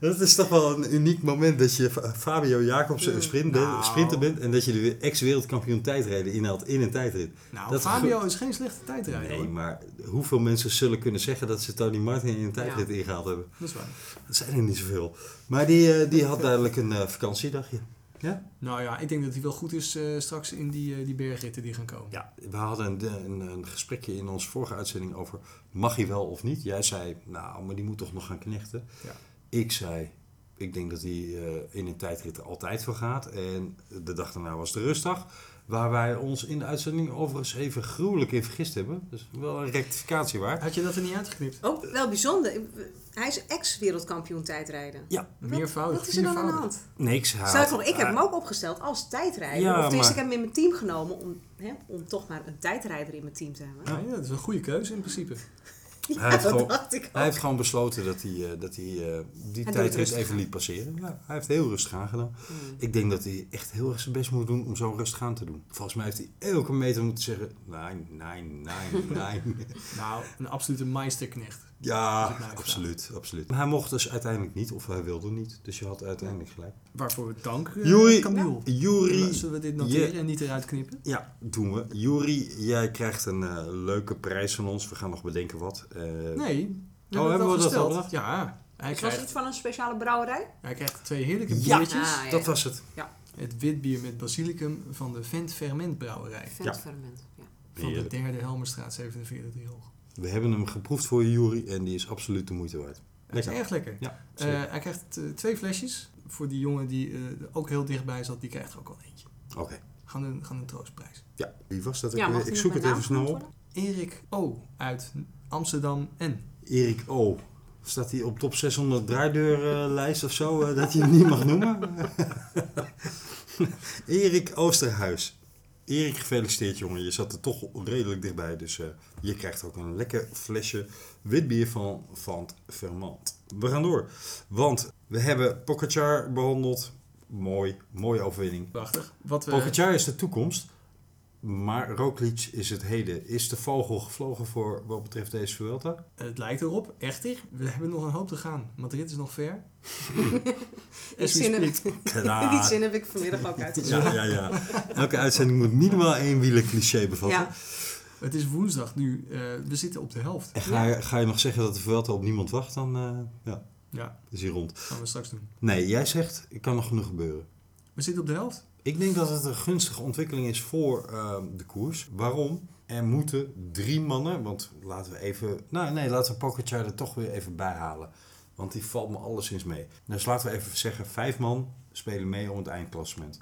Dat is toch wel een uniek moment dat je Fa- Fabio Jacobsen een sprint bent- Nou. sprinter bent en dat je de ex-wereldkampioen tijdrijden inhaalt in een tijdrit. Nou, Dat- Fabio is geen slechte tijdrijder. Nee, hoor. maar hoeveel mensen zullen kunnen zeggen dat ze Tony Martin in een tijdrit ingehaald hebben? Dat is waar. Dat zijn er niet zoveel. Maar die, eh, die had duidelijk een eh, vakantiedagje. Ja? Nou ja, ik denk dat hij wel goed is eh, straks in die, eh, die bergritten die gaan komen. Ja, we hadden een, een, een gesprekje in onze vorige uitzending over mag hij wel of niet. Jij zei, nou, maar die moet toch nog gaan knechten. Ja. Ik zei, ik denk dat hij eh, in een tijdrit er altijd voor gaat. En de dag daarna was de rustdag. Waar wij ons in de uitzending overigens even gruwelijk in vergist hebben. Dus wel een rectificatie waard. Had je dat er niet uitgeknipt? Oh, wel bijzonder. Hij is ex-wereldkampioen tijdrijden. Ja, Meervoudig, Wat is er dan aan de hand? niks. nog, ik heb hem ook opgesteld als tijdrijder. Ja, of maar- ik heb hem in mijn team genomen om, hè, om toch maar een tijdrijder in mijn team te hebben. Ja, ja, dat is een goede keuze in principe. Hij heeft dat gewoon- dacht ik Hij ook. heeft gewoon besloten dat hij, eh, dat hij eh, die tijdrit rustig even liet passeren. Ja, hij heeft heel rustig aangedaan. Hmm. Ik denk dat hij echt heel erg zijn best moet doen om zo rustig aan te doen. Volgens mij heeft hij elke meter moeten zeggen: nee, nee, nee, nee. Nou, een absolute meisterknecht. Ja, absoluut, absoluut. Maar hij mocht dus uiteindelijk niet, of hij wilde niet. Dus je had uiteindelijk gelijk. Waarvoor we dank, uh, Camille. Jury, Zullen we dit noteren en niet eruit knippen? ja, doen we. Jury, jij krijgt een eh, leuke prijs van ons. We gaan nog bedenken wat. Eh, Nee. We hebben we het dat al gesteld. bedacht? Ja. Hij Het was krijgt, iets van een speciale brouwerij? hij krijgt twee heerlijke Ja. biertjes. Ah, ja, Dat ja. was het. Het witbier met basilicum van de Vent Ferment Brouwerij. Vetferment. Ja. Van de derde Helmerstraat 47 hoog. We hebben hem geproefd voor je, Jury, en die is absoluut de moeite waard. Hij is Lekker. erg lekker. Ja, Eh, zeker. hij krijgt eh, twee flesjes. Voor die jongen die eh, er ook heel dichtbij zat, die krijgt er ook wel eentje. Oké. Gaan een, gaan een troostprijs. Ja, wie was dat? Ja, ik nog zoek het even snel op. Erik O. uit Amsterdam en. Erik O. Staat hij op top 600 draaideurlijst of zo, eh, dat je hem niet mag noemen? Erik Oosterhuis. Erik, gefeliciteerd jongen. Je zat er toch redelijk dichtbij. Dus eh, je krijgt ook een lekker flesje wit bier van Van Vermand. We gaan door. Want we hebben Pogacar behandeld. Mooi, mooie overwinning. Prachtig. Wat we, Pogacar is de toekomst. Maar Roglic is het heden. Is de vogel gevlogen voor wat betreft deze Vuelta? het lijkt erop, echter. We hebben nog een hoop te gaan. Madrid is nog ver. Die zin, heb, die zin heb ik vanmiddag ook uitgezocht. Ja, ja, ja. Elke uitzending moet minimaal één wielen cliché bevatten. Ja, Het is woensdag nu. eh, we zitten op de helft. En ga je, ga je nog zeggen dat de Vuelta op niemand wacht, dan eh, ja, Ja, is hij rond. gaan we straks doen. Nee, jij zegt, er kan nog genoeg gebeuren. We zitten op de helft. Ik denk dat het een gunstige ontwikkeling is voor ehm, de koers. Waarom? Er moeten drie mannen, want laten we even... Nou nee, laten we Pogacar er toch weer even bij halen. Want die valt me alleszins mee. Dus laten we even zeggen, vijf man spelen mee om het eindklassement.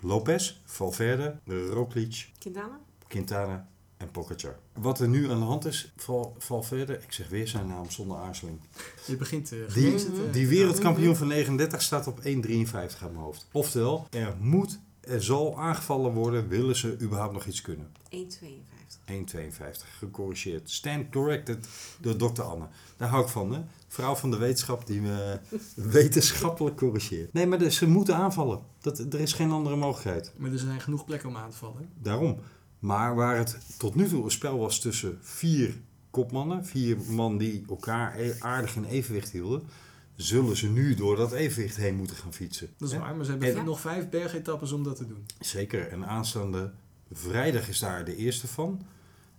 Lopez, Valverde, Roglic, Quintana? Quintana en Pogacar. Wat er nu aan de hand is, val, val verder. Ik zeg weer zijn naam zonder aarzeling. Je begint uh, Die, die wereldkampioen van 39 staat op 1,53 aan mijn hoofd. Oftewel, er moet, er zal aangevallen worden, willen ze überhaupt nog iets kunnen. 1,52. 1,52, gecorrigeerd. Stand corrected door dokter Anne. Daar hou ik van, hè? Vrouw van de wetenschap die me wetenschappelijk corrigeert. Nee, maar dus, ze moeten aanvallen. Dat, er is geen andere mogelijkheid. Maar er zijn genoeg plekken om aan te vallen. Daarom. Maar waar het tot nu toe een spel was tussen vier kopmannen, vier man die elkaar e- aardig in evenwicht hielden, zullen ze nu door dat evenwicht heen moeten gaan fietsen. Dat is waar, maar ze hebben En- nog vijf bergetappes om dat te doen. Zeker. En aanstaande vrijdag is daar de eerste van.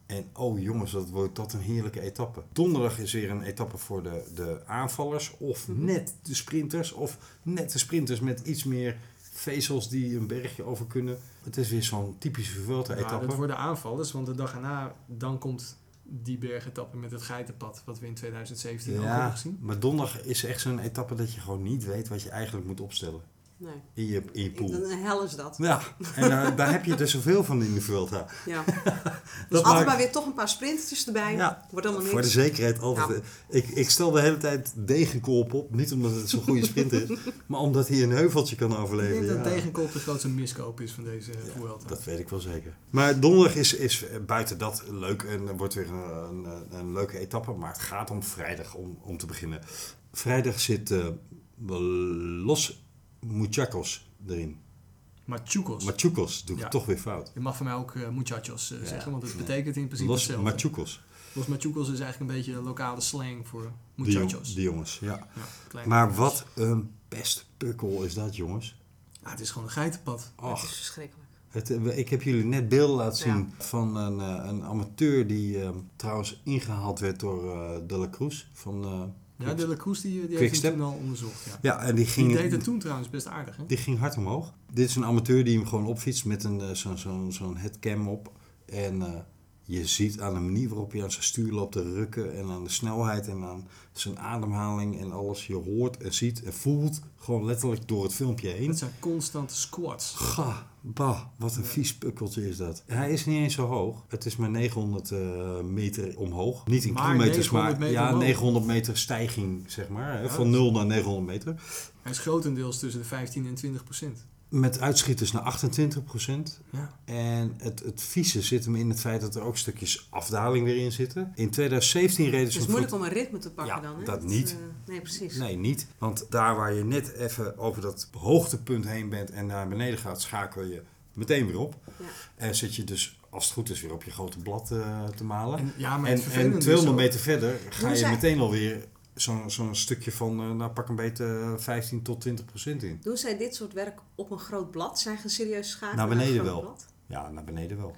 En oh jongens, dat wordt dat een heerlijke etappe. Donderdag is weer een etappe voor de, de aanvallers. Of Mhm. net de sprinters. Of net de sprinters met iets meer vezels die een bergje over kunnen. Het is weer zo'n typische Ja, Vuelta-etappe. dat worden aanvallers, want de dag erna dan komt die bergetappe met het geitenpad, wat we in 2017 ook hebben Ja, gezien. maar donderdag is echt zo'n etappe dat je gewoon niet weet wat je eigenlijk moet opstellen. Nee. In je, in je Ik- pool. Een hel is dat. Ja, en daar- daar heb je er zoveel van in de Vuelta. Ja. Dat Altijd maakt- maar weer toch een paar sprintertjes erbij. Ja, Wordt allemaal Voor de niks. zekerheid altijd. Ja. eh, Ik, ik stel de hele tijd degenkolp op. Niet omdat het zo'n goede sprinter is, maar omdat hij een heuveltje kan Ik overleven. denk dat Ja, tegenkoop de grootste miskoop is van deze eh, Vuelta. dat weet ik wel zeker. Maar donderdag is, is eh, buiten dat leuk en er wordt weer een, een, een leuke etappe. Maar het gaat om vrijdag om, om te beginnen. Vrijdag zit eh, Los Muchachos erin. Machucos. Machucos, doe ik Ja. toch weer fout. Je mag van mij ook eh, muchachos eh, Ja. zeggen, want het Nee. betekent in principe Los hetzelfde. Machucos, Los Machucos is eigenlijk een beetje lokale slang voor muchachos. die jongens. Ja. Ja, Maar jongens. wat een pestpukkel is dat, jongens. Ja, het is gewoon een geitenpad. Het Ach, is verschrikkelijk. Het, eh, ik heb jullie net beelden laten Ja. zien van een, eh, een amateur die eh, trouwens ingehaald werd door eh, De La Cruz. Van, eh, Ja, de La Cruz die, die heeft hem toen al onderzocht. Ja. ja, en die Die ging, deed het toen trouwens best aardig. Hè? die ging hard omhoog. Dit is een amateur die hem gewoon opfietst met een, eh, zo'n zo'n zo'n headcam op. En eh, je ziet aan de manier waarop hij aan zijn stuur loopt te rukken en aan de snelheid en aan zijn ademhaling en alles. Je hoort en ziet en voelt gewoon letterlijk door het filmpje heen. Het zijn constante squats. Ga, bah, wat een vies pukkeltje is dat. Hij is niet eens zo hoog. Het is maar 900 eh, meter omhoog. Niet in Maar kilometers, 900 maar meter ja, omhoog. 900 meter stijging, zeg maar. Ja, van dat- 0 naar 900 meter. Hij is grotendeels tussen de 15 en 20 procent. Met uitschieters naar 28 procent. Ja. En het, het vieze zit hem in het feit dat er ook stukjes afdaling weer in zitten. In 2017 reden Het ze is een moeilijk om een ritme te pakken Ja, dan. Hè? dat niet. eh, nee, precies. Nee, niet. Want daar waar je net even over dat hoogtepunt heen bent en naar beneden gaat, schakel je meteen weer op. Ja. En zit je dus, als het goed is, weer op je grote blad eh, te malen. En, ja, maar En, het en vervelende is 200 ook- meter verder ga je meteen alweer zo'n zo'n stukje van, eh, nou pak een beetje 15 tot 20 procent in. Doen zij dit soort werk op een groot blad? Zijn ze serieus schakelen Naar een beneden groot wel. blad? Ja, naar beneden wel.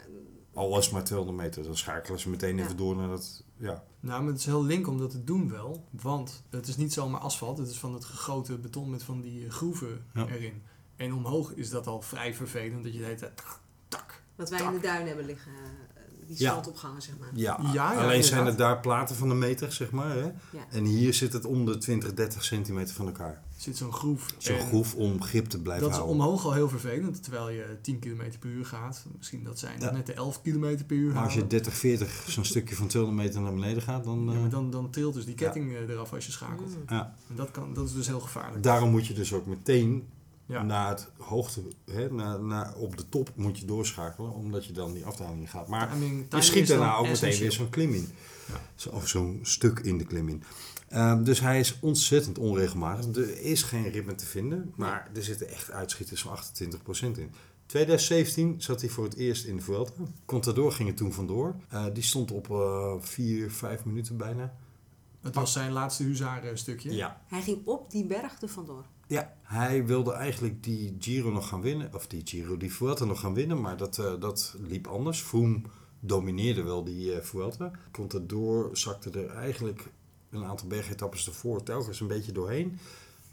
Al het maar 200 meter, dan schakelen ze meteen Ja. even door naar dat, ja. Nou, maar het is heel link om dat te doen wel. Want het is niet zomaar asfalt. Het is van het gegoten beton met van die eh, groeven Ja. erin. En omhoog is dat al vrij vervelend. Dat je de hele tijd tak, tak. Wat wij in de duin hebben liggen, eh, die Ja. zandopgangen zeg maar. Ja, Ja, ja, alleen zijn het daar platen van een meter, zeg maar. Hè? Ja. En hier zit het om de 20, 30 centimeter van elkaar. Er zit zo'n groef. Zo'n groef om grip te blijven Dat is houden. omhoog al heel vervelend. Terwijl je 10 km per uur gaat. Misschien dat zijn Ja. net de 11 km per uur Maar als je halen. 30, 40 zo'n stukje van 200 meter naar beneden gaat, dan... Ja, eh, maar dan, dan trilt dus die ketting eh, eraf als je schakelt. Mm. ja. En dat, kan, dat is dus heel gevaarlijk. Daarom moet je dus ook meteen Ja. naar het hoogte, hè, naar, naar, op de top moet je doorschakelen, omdat je dan die afdaling gaat. Maar Timing- je schiet daarna ook meteen weer zo'n klim in. Ja. Zo, of zo'n stuk in de klim in. Ehm, dus hij is ontzettend onregelmatig. Er is geen ritme te vinden, maar er zitten echt uitschieters van 28% in. 2017 zat hij voor het eerst in de Vuelta. Contador ging er toen vandoor. Eh, die stond op 4, 5 minuten bijna. Het was zijn laatste huzaren stukje. Ja. Hij ging op die berg er vandoor. Ja, hij wilde eigenlijk die Giro nog gaan winnen. Of die Giro, die Vuelta nog gaan winnen. Maar dat, eh, dat liep anders. Froome domineerde wel die eh Vuelta. Contador zakte er eigenlijk een aantal bergetappes ervoor telkens een beetje doorheen.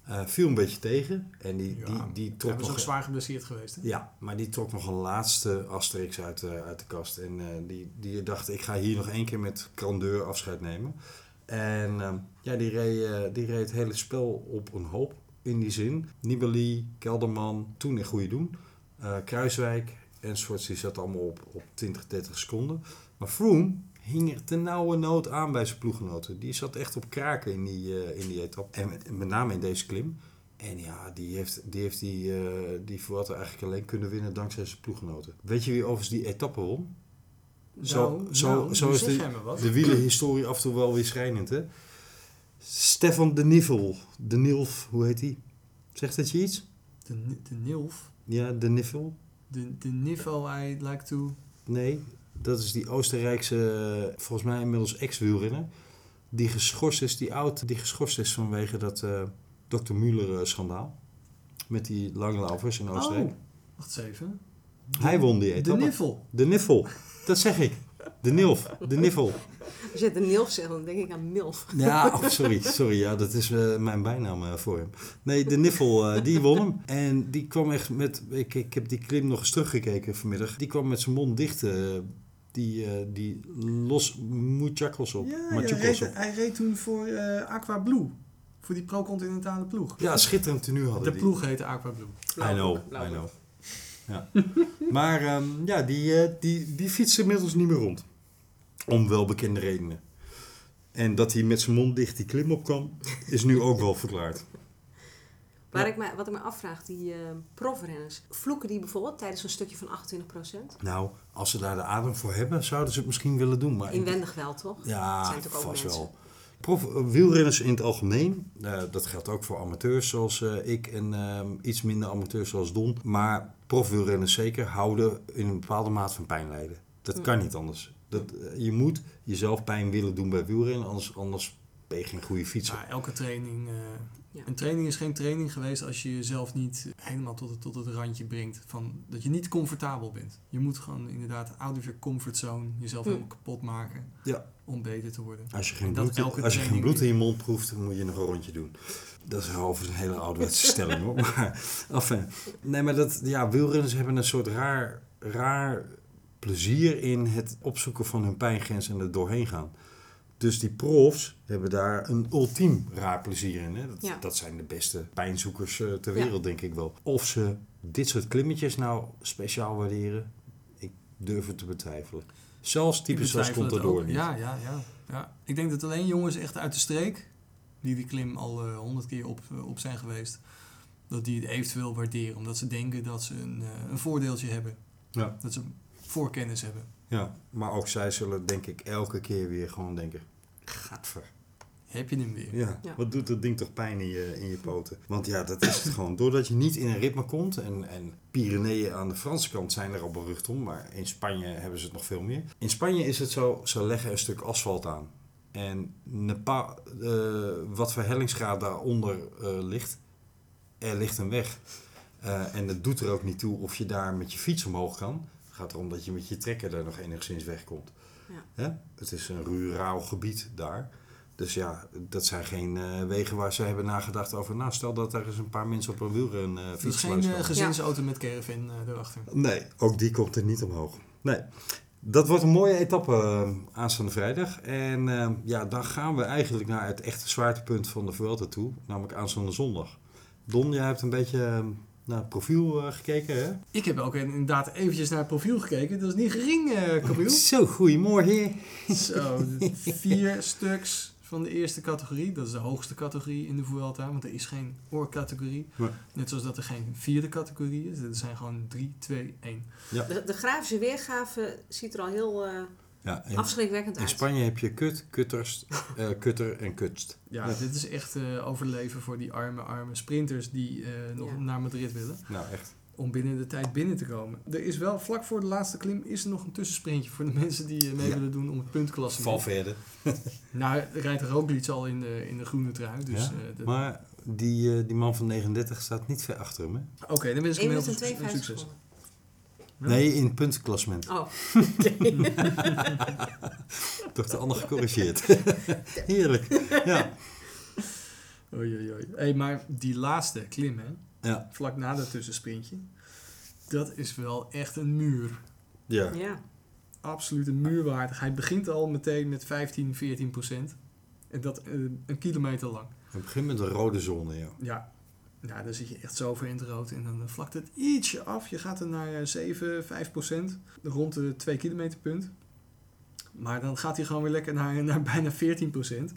Eh, viel een beetje tegen. En die, Ja, die, die trok was ook nog... zwaar geblesseerd geweest. Hè? Ja, maar die trok nog een laatste asterix uit, de uit de kast. En die, die dacht, ik ga hier nog één keer met grandeur afscheid nemen. En ehm, ja, die reed, die reed het hele spel op een hoop in die zin. Nibali, Kelderman, toen in goede doen. Eh, Kruiswijk enzovoorts, die zat allemaal op, op 20, 30 seconden. Maar Froome hing er ten nauwe nood aan bij zijn ploeggenoten. Die zat echt op kraken in die, eh, in die etappe. En met, met name in deze klim. En ja, die heeft die, heeft die, eh, die Vuelta eigenlijk alleen kunnen winnen dankzij zijn ploeggenoten. Weet je wie overigens die etappe won? Zo- Nou, zo- nou, zo is de-. De wielenhistorie af en toe wel weer schrijnend, hè? Stefan de Nivel. De Nilf, hoe heet die? Zegt dat je iets? De, de Nilf. Ja, de Nivel? De, de niveau I like to... Nee, dat is die Oostenrijkse, eh, volgens mij inmiddels ex-wielrenner. Die geschorst is, die oud, die geschorst is vanwege dat eh Dr. Müller-schandaal. Met die langlaufers in Oostenrijk. Oh, wacht eens even. Hij won die De etappe. Niffel. De Niffel, dat zeg ik. De Nilf, de Niffel. Als je de Nilf zegt, dan denk ik aan Milf. Ja, oh, sorry, sorry, ja, dat is eh, mijn bijnaam eh, voor hem. Nee, de Niffel, eh, die won hem. En die kwam echt met, ik, ik heb die klim nog eens teruggekeken vanmiddag. Die kwam met zijn mond dicht, eh, die, eh, die los muchachos op. Ja, ja, Machucos reed- op. hij reed toen voor eh, Aqua Blue. Voor die pro-continentale ploeg. Ja, schitterend tenue hadden De die. ploeg heette Aqua Blue. I know, I know. Ja. maar ehm, ja, die, eh, die, die fietst inmiddels niet meer rond. Om welbekende redenen. En dat hij met zijn mond dicht die klim op kwam, is nu ook wel verklaard. Waar Ja. ik me, wat ik me afvraag, die eh profrenners, vloeken die bijvoorbeeld tijdens een stukje van 28%? Nou, als ze daar de adem voor hebben, zouden ze het misschien willen doen. Maar Inwendig wel, toch? Ja, zijn natuurlijk vast wel. Prof, eh, wielrenners in het algemeen, eh, dat geldt ook voor amateurs zoals ik en ehm, iets minder amateurs zoals Don. Maar profwielrenners zeker houden in een bepaalde maat van pijn lijden. Dat Hm. kan niet anders. Dat, eh, je moet jezelf pijn willen doen bij wielrennen, anders, anders ben je geen goede fietser. Nou, elke training... eh, Ja. Een training is geen training geweest als je jezelf niet helemaal tot het, tot het randje brengt. Van, dat je niet comfortabel bent. Je moet gewoon inderdaad out of your comfort zone jezelf Hm. helemaal kapot maken Ja. om beter te worden. Als je geen, bloed, als je geen bloed in je mond proeft, dan moet je nog een rondje doen. Dat is overigens een hele ouderwetse stelling hoor. Maar, enfin, nee, maar dat, ja, wielrenners hebben een soort raar, raar plezier in het opzoeken van hun pijngrens en er doorheen gaan. Dus die profs hebben daar een ultiem raar plezier in. Hè? Dat, Ja. dat zijn de beste pijnzoekers eh, ter Ja. wereld, denk ik wel. Of ze dit soort klimmetjes nou speciaal waarderen, ik durf het te betwijfelen. Zelfs betwijfel het Contador niet. Ja, ja, ja, ja. Ik denk dat alleen jongens echt uit de streek, die die klim al eh, honderd keer op, eh, op zijn geweest, dat die het eventueel waarderen. Omdat ze denken dat ze een, een voordeeltje hebben. Ja. Dat ze voorkennis hebben. Ja, maar ook zij zullen denk ik elke keer weer gewoon denken... Gadver. Heb je hem weer. Ja, Ja. wat doet dat ding toch pijn in je, in je poten? Want ja, dat is het gewoon. Doordat je niet in een ritme komt... En, en Pyreneeën aan de Franse kant zijn er al berucht om... Maar in Spanje hebben ze het nog veel meer. In Spanje is het zo, ze leggen een stuk asfalt aan. En Nepal, eh, wat voor hellingsgraad daaronder eh, ligt... Er ligt een weg. Eh, en het doet er ook niet toe of je daar met je fiets omhoog kan. Het gaat erom dat je met je trekker daar nog enigszins wegkomt. Ja. Hè? Het is een ruraal gebied daar. Dus ja, dat zijn geen eh, wegen waar ze hebben nagedacht over. Nou, stel dat er eens een paar mensen op een wielren uh, Het is geen eh, gezinsauto met caravan eh, erachter. Nee, ook die komt er niet omhoog. Nee. Dat wordt een mooie etappe uh, aanstaande vrijdag. En uh, ja, dan gaan we eigenlijk naar het echte zwaartepunt van de Vuelta toe. Namelijk aanstaande zondag. Don, jij hebt een beetje uh, naar het profiel uh, gekeken, hè? Ik heb ook inderdaad eventjes naar het profiel gekeken. Dat is niet gering, uh, Camille. Zo, goeiemorgen. Zo, vier stuks van de eerste categorie. Dat is de hoogste categorie in de Vuelta, want er is geen oorcategorie. Nee. Net zoals dat er geen vierde categorie is. Er zijn gewoon 3, 2, 1. Ja. De, de grafische weergave ziet er al heel uh, ja, in, afschrikwekkend in uit. In Spanje heb je kut, kutters, uh, kutter en kutst. Ja, ja, dit is echt uh, overleven voor die arme, arme sprinters die uh, nog ja. naar Madrid willen. Nou, echt. Om binnen de tijd binnen te komen. Er is wel, vlak voor de laatste klim, is er nog een tussensprintje voor de mensen die mee ja. willen doen om het puntklasse. Valverde. nou, rijdt Roglic al in de, in de groene trui. Dus, ja? de, maar die, uh, die man van 39 staat niet ver achter hem, hè? Oké, okay, dan wens ik hem heel veel succes. Nee, in puntenklassement. Oh, okay. Toch de ander gecorrigeerd. Heerlijk. Ja. Oei, oei, oei. Hey, maar die laatste klim, hè? Ja. Vlak na dat tussensprintje. Dat is wel echt een muur. Ja. ja. Absoluut een muurwaardig. Hij begint al meteen met 15, 14 procent. En dat uh, een kilometer lang. Het begint met een rode zone, ja. Ja. Nou, dan zit je echt zo ver in het rood en dan vlakt het ietsje af. Je gaat er naar eh, 7, 5 procent, rond de 2 kilometer punt. Maar dan gaat hij gewoon weer lekker naar, naar bijna 14 procent.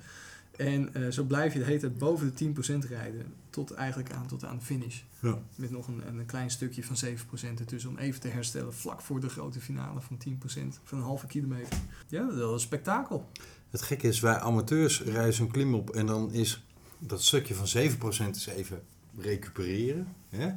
En eh, zo blijf je de hele tijd boven de 10 procent rijden. Tot eigenlijk aan, tot aan de finish. Ja. Met nog een, een klein stukje van 7 procent ertussen om even te herstellen. Vlak voor de grote finale van 10 procent van een halve kilometer. Ja, dat is wel een spektakel. Het gekke is, wij amateurs rijden zo'n klim op en dan is dat stukje van 7% is even recupereren. Hè?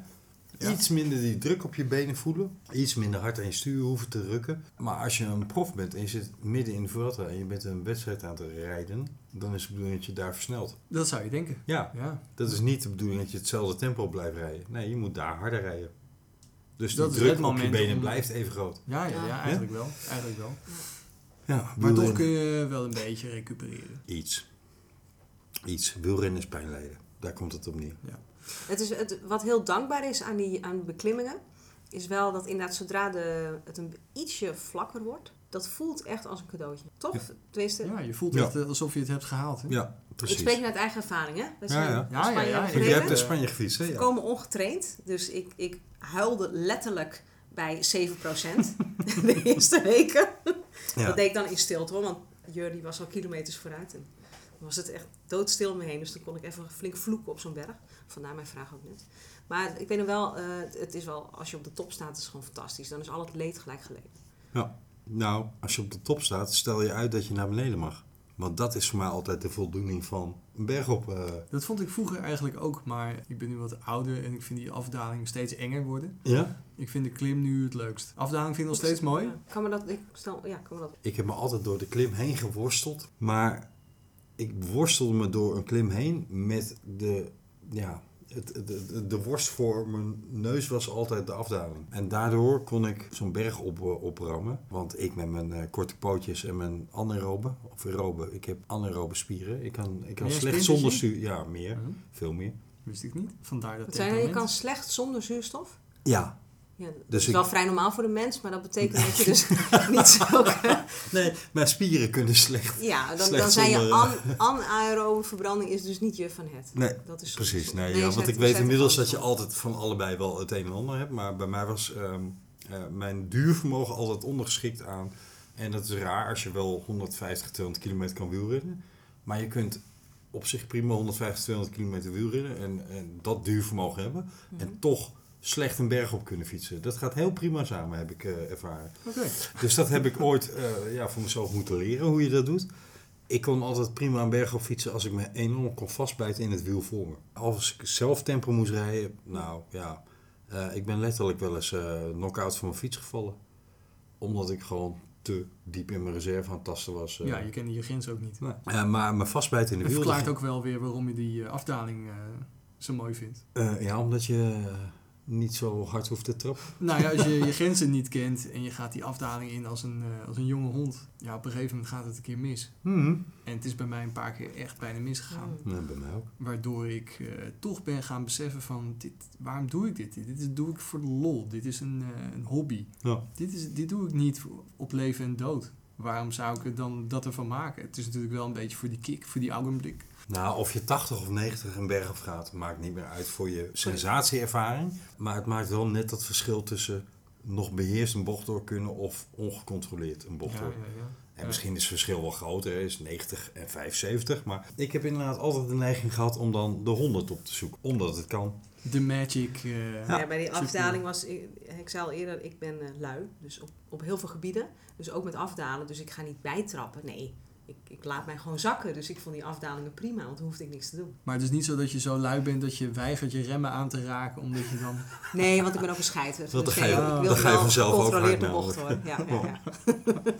Ja. Iets minder die druk op je benen voelen. Iets minder hard aan je stuur hoeven te drukken. Maar als je een prof bent en je zit midden in de Vuelta en je bent een wedstrijd aan het rijden, dan is de bedoeling dat je daar versnelt. Dat zou je denken. Ja, Ja, dat is niet de bedoeling dat je hetzelfde tempo blijft rijden. Nee, je moet daar harder rijden. Dus Dat die druk op je benen om- blijft even groot. ja, ja, ja Ja. eigenlijk wel. Eigenlijk wel. Ja, Maar toch kun je wel een beetje recupereren. Iets. Iets. Wielrennen is pijn lijden. Daar komt het op neer. Het is, het, wat heel dankbaar is aan die aan beklimmingen, is wel dat inderdaad zodra de, het een ietsje vlakker wordt, dat voelt echt als een cadeautje. Toch? Ja. Tenminste, Ja, je voelt Ja. echt eh, alsof je het hebt gehaald. Hè? Ja, ik precies. spreek uit eigen ervaring, hè? We Ja, zijn ja. in Ja, Spanje je hebt in Spanje gefietst, hè? Ja. Volkomen ongetraind. Dus ik, ik huilde letterlijk bij 7% de eerste weken. Ja. Dat deed ik dan in stilte hoor, want Jur die was al kilometers vooruit. En was het echt doodstil om me heen. Dus dan kon ik even flink vloeken op zo'n berg. Vandaar mijn vraag ook net. Maar ik weet nog wel, eh, het is wel, als je op de top staat, is het gewoon fantastisch. Dan is al het leed gelijk geleden. Nou, als je op de top staat, stel je uit dat je naar beneden mag. Want dat is voor mij altijd de voldoening van een berg op. eh, Dat vond ik vroeger eigenlijk ook, maar ik ben nu wat ouder en ik vind die afdaling steeds enger worden. ja? Ik vind de klim nu het leukst. Afdaling vind ik nog steeds mooi. Ja, kan me dat, ik stel, ja, kan me dat. Ik heb me altijd door de klim heen geworsteld. Maar ik worstelde me door een klim heen met de, ja, het, de, de, de worst voor mijn neus was altijd de afdaling. En daardoor kon ik zo'n berg op, eh, oprammen. Want ik met mijn eh, korte pootjes en mijn anaerobe, of aerobe, ik heb anaerobe spieren. Ik kan, ik kan slecht zonder stuur. Ja, meer. Hm, Veel meer. Wist ik niet. Vandaar dat Wat zei je, je kan slecht zonder zuurstof. Ja, Ja, dat Dus is ik- wel vrij normaal voor de mens, maar dat betekent dat je dus niet zo... nee, mijn spieren kunnen slecht. Ja, dan, Slecht dan zijn je an, anaerobe verbranding is dus niet je van het. Nee, Dat is Precies, nee, ja, want ik weet inmiddels dat je altijd van allebei wel het een en ander hebt. Maar bij mij was ehm, eh, mijn duurvermogen altijd ondergeschikt aan. En dat is raar als je wel 150, 200 kilometer kan wielrennen. Maar je kunt op zich prima 150, 200 kilometer wielrennen en, en dat duurvermogen hebben. En toch slecht een berg op kunnen fietsen. Dat gaat heel prima samen, heb ik eh, ervaren. Dus dat heb ik ooit eh, ja, voor mezelf moeten leren, hoe je dat doet. Ik kon altijd prima een berg op fietsen als ik me enorm kon vastbijten in het wiel voor me. Als ik zelf tempo moest rijden, nou ja, eh, ik ben letterlijk wel eens knock-out van mijn fiets gevallen. Omdat ik gewoon te diep in mijn reserve aan het tasten was. Ja, je kende je grens ook niet. Nee. Maar me vastbijten in de Dat wiel... verklaart dat- ook wel weer waarom je die afdaling zo mooi vindt. ja, omdat je niet zo hard hoeft te trappen. Nou ja, als je je grenzen niet kent en je gaat die afdaling in als een, eh, als een jonge hond. Ja, op een gegeven moment gaat het een keer mis. En het is bij mij een paar keer echt bijna misgegaan. Mm. Nee, bij mij ook. Waardoor ik eh, toch ben gaan beseffen van, dit, waarom doe ik dit? Dit is, doe ik voor de lol. Dit is een, eh, een hobby. Ja. Dit, is, dit doe ik niet voor- op leven en dood. Waarom zou ik er dan dat ervan maken? Het is natuurlijk wel een beetje voor die kick, voor die augenblik. Nou, of je 80 of 90 een berg op gaat, maakt niet meer uit voor je sensatieervaring. Maar het maakt wel net dat verschil tussen nog beheerst een bocht door kunnen of ongecontroleerd een bocht Ja, door. ja, ja. En misschien is het verschil wel groter, is 90 en 75. Maar ik heb inderdaad altijd de neiging gehad om dan de 100 op te zoeken, omdat het kan. De magic. eh, Ja, bij die afdaling was, ik, ik zei al eerder, ik ben eh, lui. Dus op, op heel veel gebieden. Dus ook met afdalen. Dus ik ga niet bijtrappen. Nee, ik, ik laat mij gewoon zakken. Dus ik vond die afdalingen prima, want dan hoefde ik niks te doen. Maar het is niet zo dat je zo lui bent dat je weigert je remmen aan te raken, omdat je dan... Nee, want ik ben ook een scheiter. Dan Dus ga je- ik ga je vanzelf ook gecontroleerd de hard bocht hoor. Ja, ja, ja.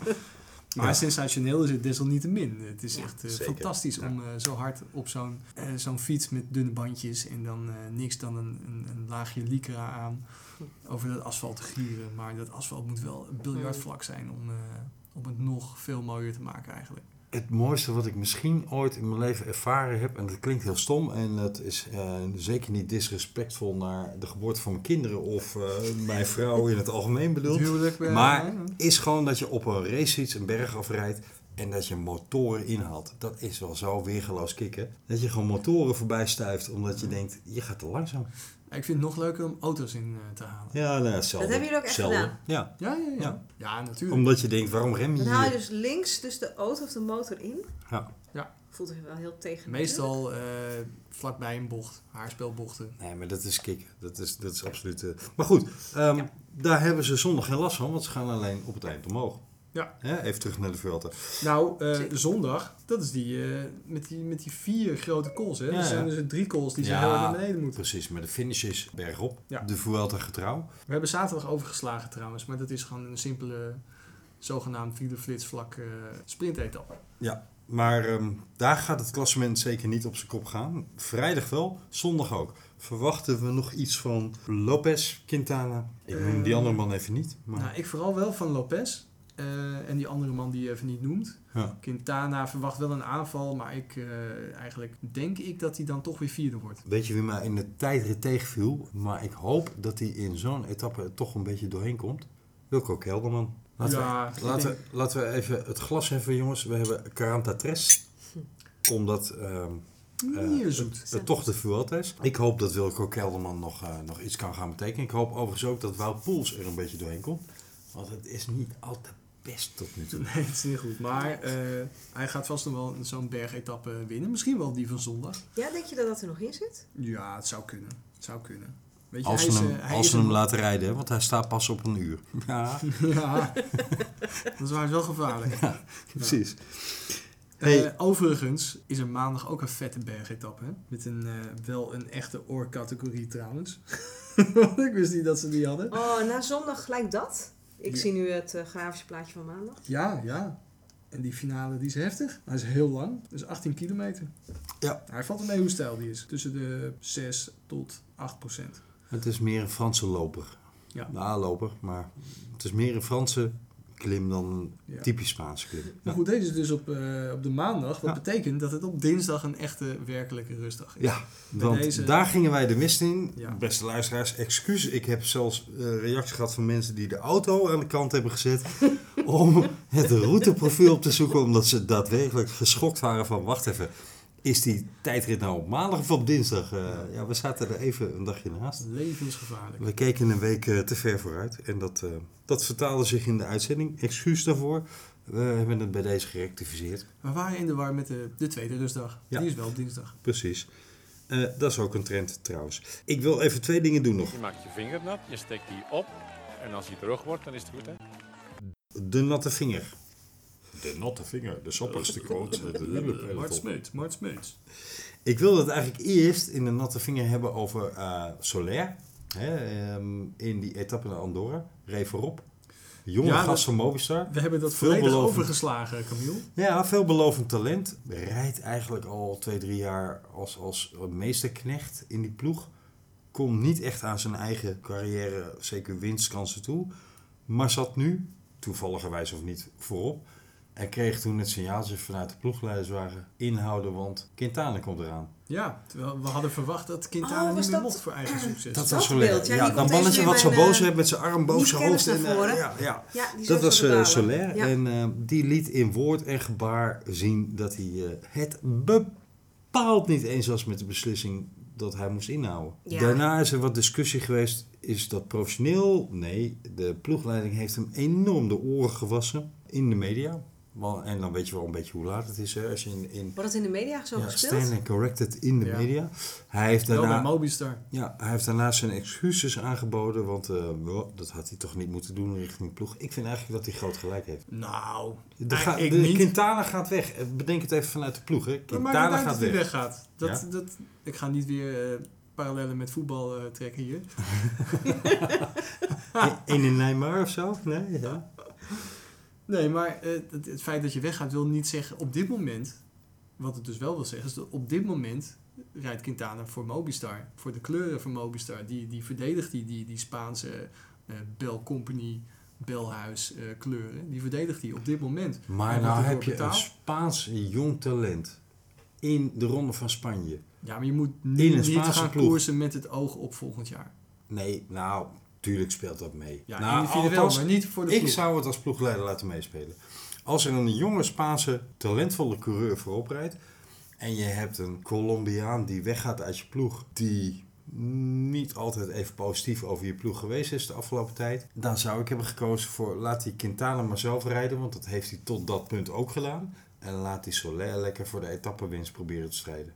Maar Ja. sensationeel is het desalniettemin. Het is Ja, echt eh, fantastisch Ja. om eh, zo hard op zo'n eh, zo'n fiets met dunne bandjes en dan eh, niks dan een, een, een laagje lycra aan over dat asfalt te gieren. Maar dat asfalt moet wel een biljartvlak zijn om, eh, om het nog veel mooier te maken eigenlijk. Het mooiste wat ik misschien ooit in mijn leven ervaren heb, en dat klinkt heel stom en dat is eh, zeker niet disrespectvol naar de geboorte van mijn kinderen of eh, mijn vrouw in het algemeen bedoeld. Eh, Maar is gewoon dat je op een racefiets een berg afrijdt en dat je motoren inhaalt. Dat is wel zo weergeloos kicken. Dat je gewoon motoren voorbij stuift omdat je denkt, je gaat te langzaam. Ik vind het nog leuker om auto's in eh, te halen. Ja, nou, hetzelfde. Dat hebben jullie ook echt Hetzelfde. gedaan? Ja, Ja, ja, ja. Ja. Ja, natuurlijk. omdat je denkt, waarom rem je Dan haal je dus links dus de auto of de motor in. Ja. Voelt zich wel heel tegen. Meestal eh, vlakbij een bocht, haarspelbochten. Nee, maar dat is kicken. Dat is, dat is absoluut... eh, Maar goed, ehm, Ja. daar hebben ze zondag geen last van, want ze gaan alleen op het eind omhoog. Ja. Hè, even terug naar de Vuelta. Nou, eh, zondag, dat is die, eh, met, die met die vier grote kools. Hè? Ja, er zijn ja. dus er drie kools die Ja. zijn heel erg naar beneden moeten. Precies, maar de finish is bergop. Ja. De Vuelta getrouw. We hebben zaterdag overgeslagen trouwens, maar dat is gewoon een simpele, zogenaamd flitsvlak eh sprintetappe. Ja, maar ehm, daar gaat het klassement zeker niet op zijn kop gaan. Vrijdag wel, zondag ook. Verwachten we nog iets van Lopez, Quintana? Ik noem die andere man even niet. Maar, Nou, ik vooral wel van Lopez. Eh, en die andere man die je even niet noemt. ja. Quintana verwacht wel een aanval, maar ik, eh, eigenlijk denk ik dat hij dan toch weer vierde wordt. Weet je wie mij in de tijdrit tegenviel? Maar ik hoop dat hij in zo'n etappe toch een beetje doorheen komt. Wilco Kelderman. Laten, Ja, we, laten, denk- laten we even het glas heffen, jongens. We hebben 43. Omdat ehm, eh, zoet. het, toch de Vuelta is. Ik hoop dat Wilco Kelderman nog, nog iets kan gaan betekenen. Ik hoop overigens ook dat Wout Poels er een beetje doorheen komt. Want het is niet altijd best tot nu toe. Nee, het is niet goed. Maar eh, hij gaat vast nog wel zo'n bergetappe winnen. Misschien wel die van zondag. Ja, denk je dat dat er nog in zit? Ja, het zou kunnen. Het zou kunnen. Weet je, Als hij ze is, hem, eh, hij als ze hem laten rijden, hè, want hij staat pas op een uur. Ja, Ja, dat is waar wel gevaarlijk. precies. Eh, Hey. overigens is er maandag ook een vette bergetappe. Hè? Met een, eh, wel een echte oorcategorie trouwens. Want ik wist niet dat ze die hadden. Oh, na zondag gelijk dat? Ik Ja. zie nu het eh, grafische plaatje van maandag. Ja, ja. En die finale die is heftig. Hij is heel lang. Dus 18 kilometer. Ja. Hij valt er mee hoe stijl die is. Tussen de 6 tot 8 procent. Het is meer een Franse loper. Ja. Nou, loper, maar het is meer een Franse klim dan Ja. typisch Spaanse klim. Maar goed, deze is dus op, eh, op de maandag. Wat betekent dat het op dinsdag een echte werkelijke rustdag is. Ja, want deze- daar gingen wij de mist in. Beste luisteraars, excuus. Ik heb zelfs eh reacties gehad van mensen die de auto aan de kant hebben gezet. om het routeprofiel op te zoeken. Omdat ze daadwerkelijk geschokt waren van, wacht even. Is die tijdrit nou op maandag of op dinsdag? Eh, ja, we zaten er even een dagje naast. Levensgevaarlijk. We keken een week eh, te ver vooruit. En dat, eh, dat vertaalde zich in de uitzending. Excuus daarvoor. We hebben het bij deze gerectificeerd. We waren in de war met de, de tweede rustdag. Ja. Die is wel op dinsdag. Precies. Eh, dat is ook een trend trouwens. Ik wil even twee dingen doen nog. Je maakt je vinger nat, je steekt die op. En als die droog wordt, dan is het goed, hè? De natte vinger. De natte vinger, de sappigste quote. Mart Smeets, Mart Smeets. Ik wil het eigenlijk eerst in de natte vinger hebben over eh Soler. Hè, ehm, in die etappe naar Andorra. Reed voorop. Jonge Ja, gast van Mobistar. We hebben dat volledig Veelbelovend. overgeslagen, Camille. Ja, veelbelovend talent. Rijdt eigenlijk al twee, drie jaar als, als meesterknecht in die ploeg. Komt niet echt aan zijn eigen carrière, zeker winstkansen toe. Maar zat nu, toevalligerwijs of niet, voorop. En kreeg toen het signaaltje vanuit de ploegleiderswagen inhouden, want Quintana komt eraan. Ja, terwijl we hadden verwacht dat Quintana Oh, niet meer mocht voor eigen succes. Dat Dat was Soler. beeld, ja, Ja, dat mannetje wat zo boos eh, heeft met zijn arm boven zijn hoofd. En, eh, ja, ja. Ja, Dat was balen. Soler. Ja. En eh, die liet in woord en gebaar zien dat hij eh, het bepaald niet eens was met de beslissing dat hij moest inhouden. Ja. Daarna is er wat discussie geweest. Is dat professioneel? Nee, de ploegleiding heeft hem enorm de oren gewassen in de media. En dan weet je wel een beetje hoe laat het is. Hè? Als je in, in Wordt het in de media zo ja, gespeeld? stand and corrected in de Ja. media. Hij heeft Wel bij daarna... Mobistar. Ja, hij heeft daarna zijn excuses aangeboden, want eh, wel, dat had hij toch niet moeten doen richting de ploeg. Ik vind eigenlijk dat hij groot gelijk heeft. Nou, De, ga- ik de niet. Quintana gaat weg. Eh, Bedenk het even vanuit de ploeg. Hè. Quintana gaat dat hij weg. weggaat. Dat, Ja? dat, ik ga niet weer eh, parallellen met voetbal trekken hier. Eén in Neymar of zo? Nee, ja. Nee, maar eh, het, het feit dat je weggaat wil niet zeggen op dit moment. Wat het dus wel wil zeggen, is dat op dit moment rijdt Quintana voor Mobistar. Voor de kleuren van Mobistar. Die, die verdedigt die, die, die Spaanse eh Bell Company, Belhuis eh, kleuren. Die verdedigt hij op dit moment. Maar nou heb je een? Spaans jong talent in de Ronde van Spanje. Ja, maar je moet nu niet gaan ploeg. koersen met het oog op volgend jaar. Nee, nou, tuurlijk speelt dat mee. Ja, nou, individueel, althans, maar niet voor de ik ploeg. zou het als ploegleider laten meespelen. Als er een jonge Spaanse talentvolle coureur voorop rijdt en je hebt een Colombiaan die weggaat uit je ploeg, die niet altijd even positief over je ploeg geweest is de afgelopen tijd, dan zou ik hebben gekozen voor laat die Quintana maar zelf rijden, want dat heeft hij tot dat punt ook gedaan. En laat die Soler lekker voor de etappewinst proberen te strijden.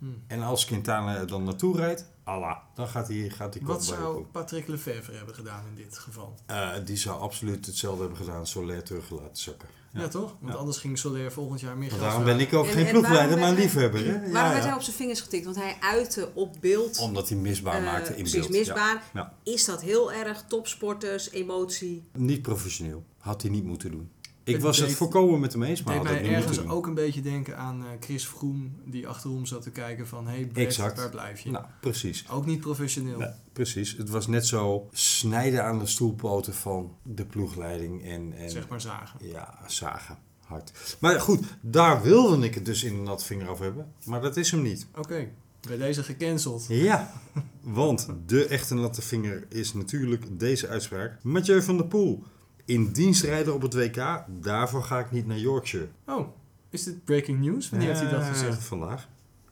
Hmm. En als Quintana er dan naartoe rijdt, Allah, dan gaat hij, gaat hij Wat zou. Patrick Lefevre hebben gedaan in dit geval? Eh, die zou absoluut hetzelfde hebben gedaan, Soler terug laten zakken. Ja, toch? Want Ja. anders ging Soler volgend jaar meer geld daarom ben ik ook En- geen en ploegleider, waarom maar een werd liefhebber. Hè? Waarom Ja, werd ja. hij op zijn vingers getikt? Want hij uitte op beeld. Omdat hij misbaar eh, maakte in precies, beeld. misbaar. Ja. Is dat heel erg topsporters, emotie? Niet professioneel. Had hij niet moeten doen. Ik was het volkomen met hem eens, maar deed mij ergens ook een beetje denken aan eh, Chris Froome, die achterom zat te kijken van... Hé hey Brett, Exact. waar blijf je? Nou, precies. Ook niet professioneel. Nee, precies. Het was net zo snijden aan de stoelpoten van de ploegleiding en, en Zeg maar zagen. ja, zagen. Hard. Maar goed, daar wilde ik het dus in de nat vinger over hebben. Maar dat is hem niet. Oké, bij deze gecanceld. Ja, want de echte natte vinger is natuurlijk deze uitspraak. Mathieu van der Poel. In dienst rijden op het WK, daarvoor ga ik niet naar Yorkshire. Oh, is dit breaking news? Wanneer heeft hij dat gezegd? Vandaag.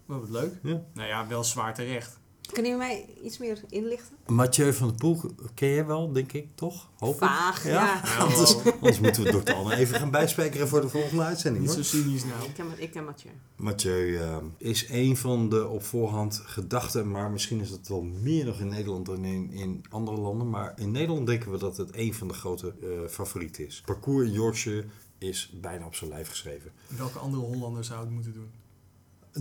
Oh, wat leuk. Ja. Nou ja, wel zwaar terecht. Kunnen jullie mij iets meer inlichten? Mathieu van der Poel ken je wel, denk ik, toch? Hoop. Vaag, ja. Anders, anders moeten we Dr. Anne even gaan bijspijkeren voor de volgende uitzending. Niet Hoor. zo cynisch nou. Ik ken, ik ken Mathieu. Mathieu eh, is een van de op voorhand gedachten, maar misschien is het wel meer nog in Nederland dan in, in andere landen. Maar in Nederland denken we dat het een van de grote eh, favorieten is. Parcours in Yorkshire is bijna op zijn lijf geschreven. Welke andere Hollander zou het moeten doen?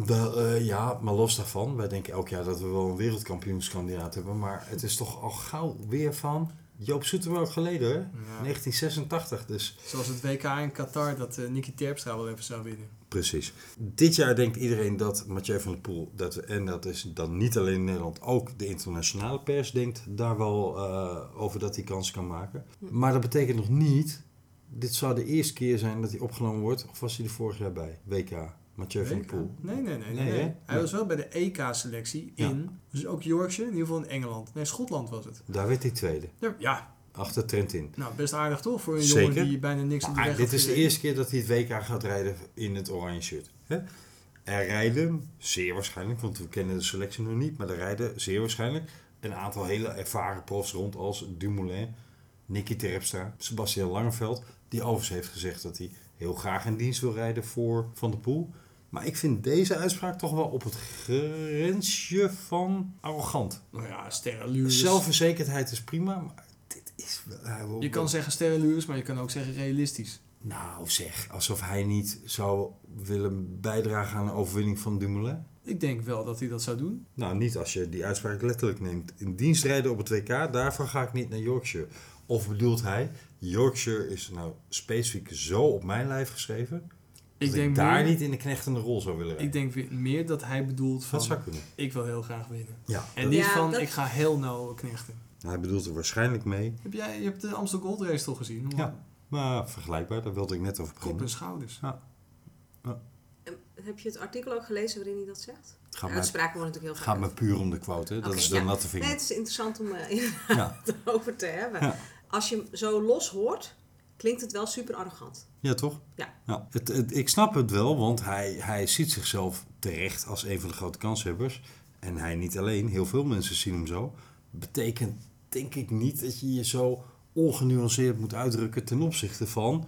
Wel, eh, ja, maar los daarvan, wij denken elk jaar dat we wel een wereldkampioenskandidaat hebben. Maar het is toch al gauw weer van Joop Zoetemelk geleden, hè? Ja. 1986, dus Zoals het WK in Qatar dat eh Nicky Terpstra wel even zou winnen. Precies. Dit jaar denkt iedereen dat Mathieu van der Poel, dat, en dat is dan niet alleen in Nederland, ook de internationale pers denkt daar wel eh, over dat hij kans kan maken. Maar dat betekent nog niet, dit zou de eerste keer zijn dat hij opgenomen wordt, of was hij er vorig jaar bij? WK, Mathieu van? Poel. Nee, nee, nee. nee, Nee? Hij was wel bij de EK-selectie in, dus ook Yorkshire, in ieder geval in Engeland. Nee, Schotland was het. Daar werd hij tweede, Ja, achter Trentin. nou best aardig toch voor een Zeker. jongen die bijna niks op de Maar weg dit is de eerste keer dat hij het WK gaat rijden in het oranje shirt. Hè? Er rijden, zeer waarschijnlijk, want we kennen de selectie nog niet, maar er rijden zeer waarschijnlijk een aantal hele ervaren profs rond als Dumoulin, Nicky Terpstra, Sebastian Langeveld, die overigens heeft gezegd dat hij heel graag in dienst wil rijden voor Van der Poel. Maar ik vind deze uitspraak toch wel op het grensje van arrogant. Nou ja, sterrenlures. Zelfverzekerdheid is prima, maar dit is wel... Je kan zeggen sterrenlures, maar je kan ook zeggen realistisch. Nou zeg, alsof hij niet zou willen bijdragen aan de overwinning van Dumoulin. Ik denk wel dat hij dat zou doen. Nou, niet als je die uitspraak letterlijk neemt. In dienst rijden op het WK, daarvoor ga ik niet naar Yorkshire. Of bedoelt hij, Yorkshire is nou specifiek zo op mijn lijf geschreven... Ik denk, ik daar meer, niet in de knechtende rol zou willen rijden. ik denk weer- meer dat hij bedoelt van, Dat zou kunnen. ik wil heel graag winnen. Ja, En niet Ja, van, dat- ik ga heel nauw knechten. hij bedoelt er waarschijnlijk mee. Heb jij, je hebt de Amstel Gold Race toch gezien? Ja. Maar vergelijkbaar, daar wilde ik net over Kop en schouders. Heb je het artikel ook gelezen waarin hij dat zegt? Het gaat me, Uitspraken worden natuurlijk heel gaat me puur om de quote, hè. dat is de ja. natte Nee, vinger. het is interessant om eh, Ja. over te hebben. Ja. Als je hem zo los hoort, klinkt het wel super arrogant. Ja, toch? Ja. Het, het- ik snap het wel, want hij, hij ziet zichzelf terecht als een van de grote kanshebbers. En hij niet alleen, heel veel mensen zien hem zo. Betekent denk ik niet dat je je zo ongenuanceerd moet uitdrukken ten opzichte van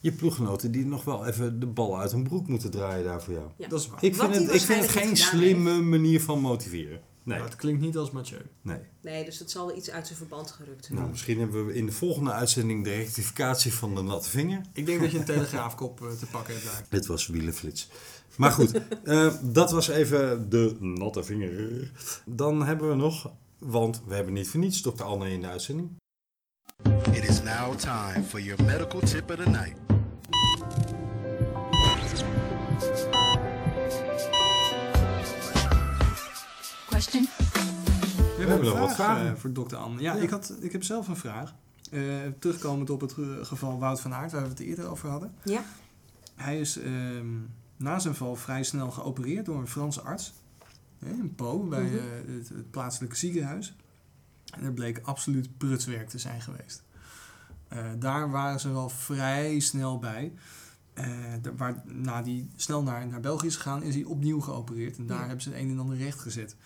je ploeggenoten die nog wel even de bal uit hun broek moeten draaien daar voor jou. Ja. Dat is. Ik vind, het, ik vind het geen slimme manier van motiveren. Nee, Maar het klinkt niet als Mathieu. nee. Nee, dus het zal iets uit zijn verband gerukt zijn. Nou, misschien hebben we in de volgende uitzending de rectificatie van de natte vinger. Ik denk dat je een telegraafkop eh, te pakken hebt daar. Dit was wielenflits. Maar goed, eh, dat was even de natte vinger. Dan hebben we nog, want we hebben niet voor niets Dr. Anne in de uitzending. It is now time for your medical tip of the night. Question. We hebben nog een wat vraag, vragen. eh, voor dokter Anne. Ja, Ik, had, ik heb zelf een vraag. Eh, terugkomend op het eh, geval Wout van Aert, waar we het eerder over hadden. Ja? Hij is ehm, na zijn val vrij snel geopereerd door een Franse arts. Hè, in Po, bij Mhm. het, het plaatselijke ziekenhuis. En dat bleek absoluut prutswerk te zijn geweest. Eh, daar waren ze wel vrij snel bij. Eh, waar, na die snel naar, naar België is gegaan, is hij opnieuw geopereerd. En daar Ja. hebben ze het een en ander recht gezet.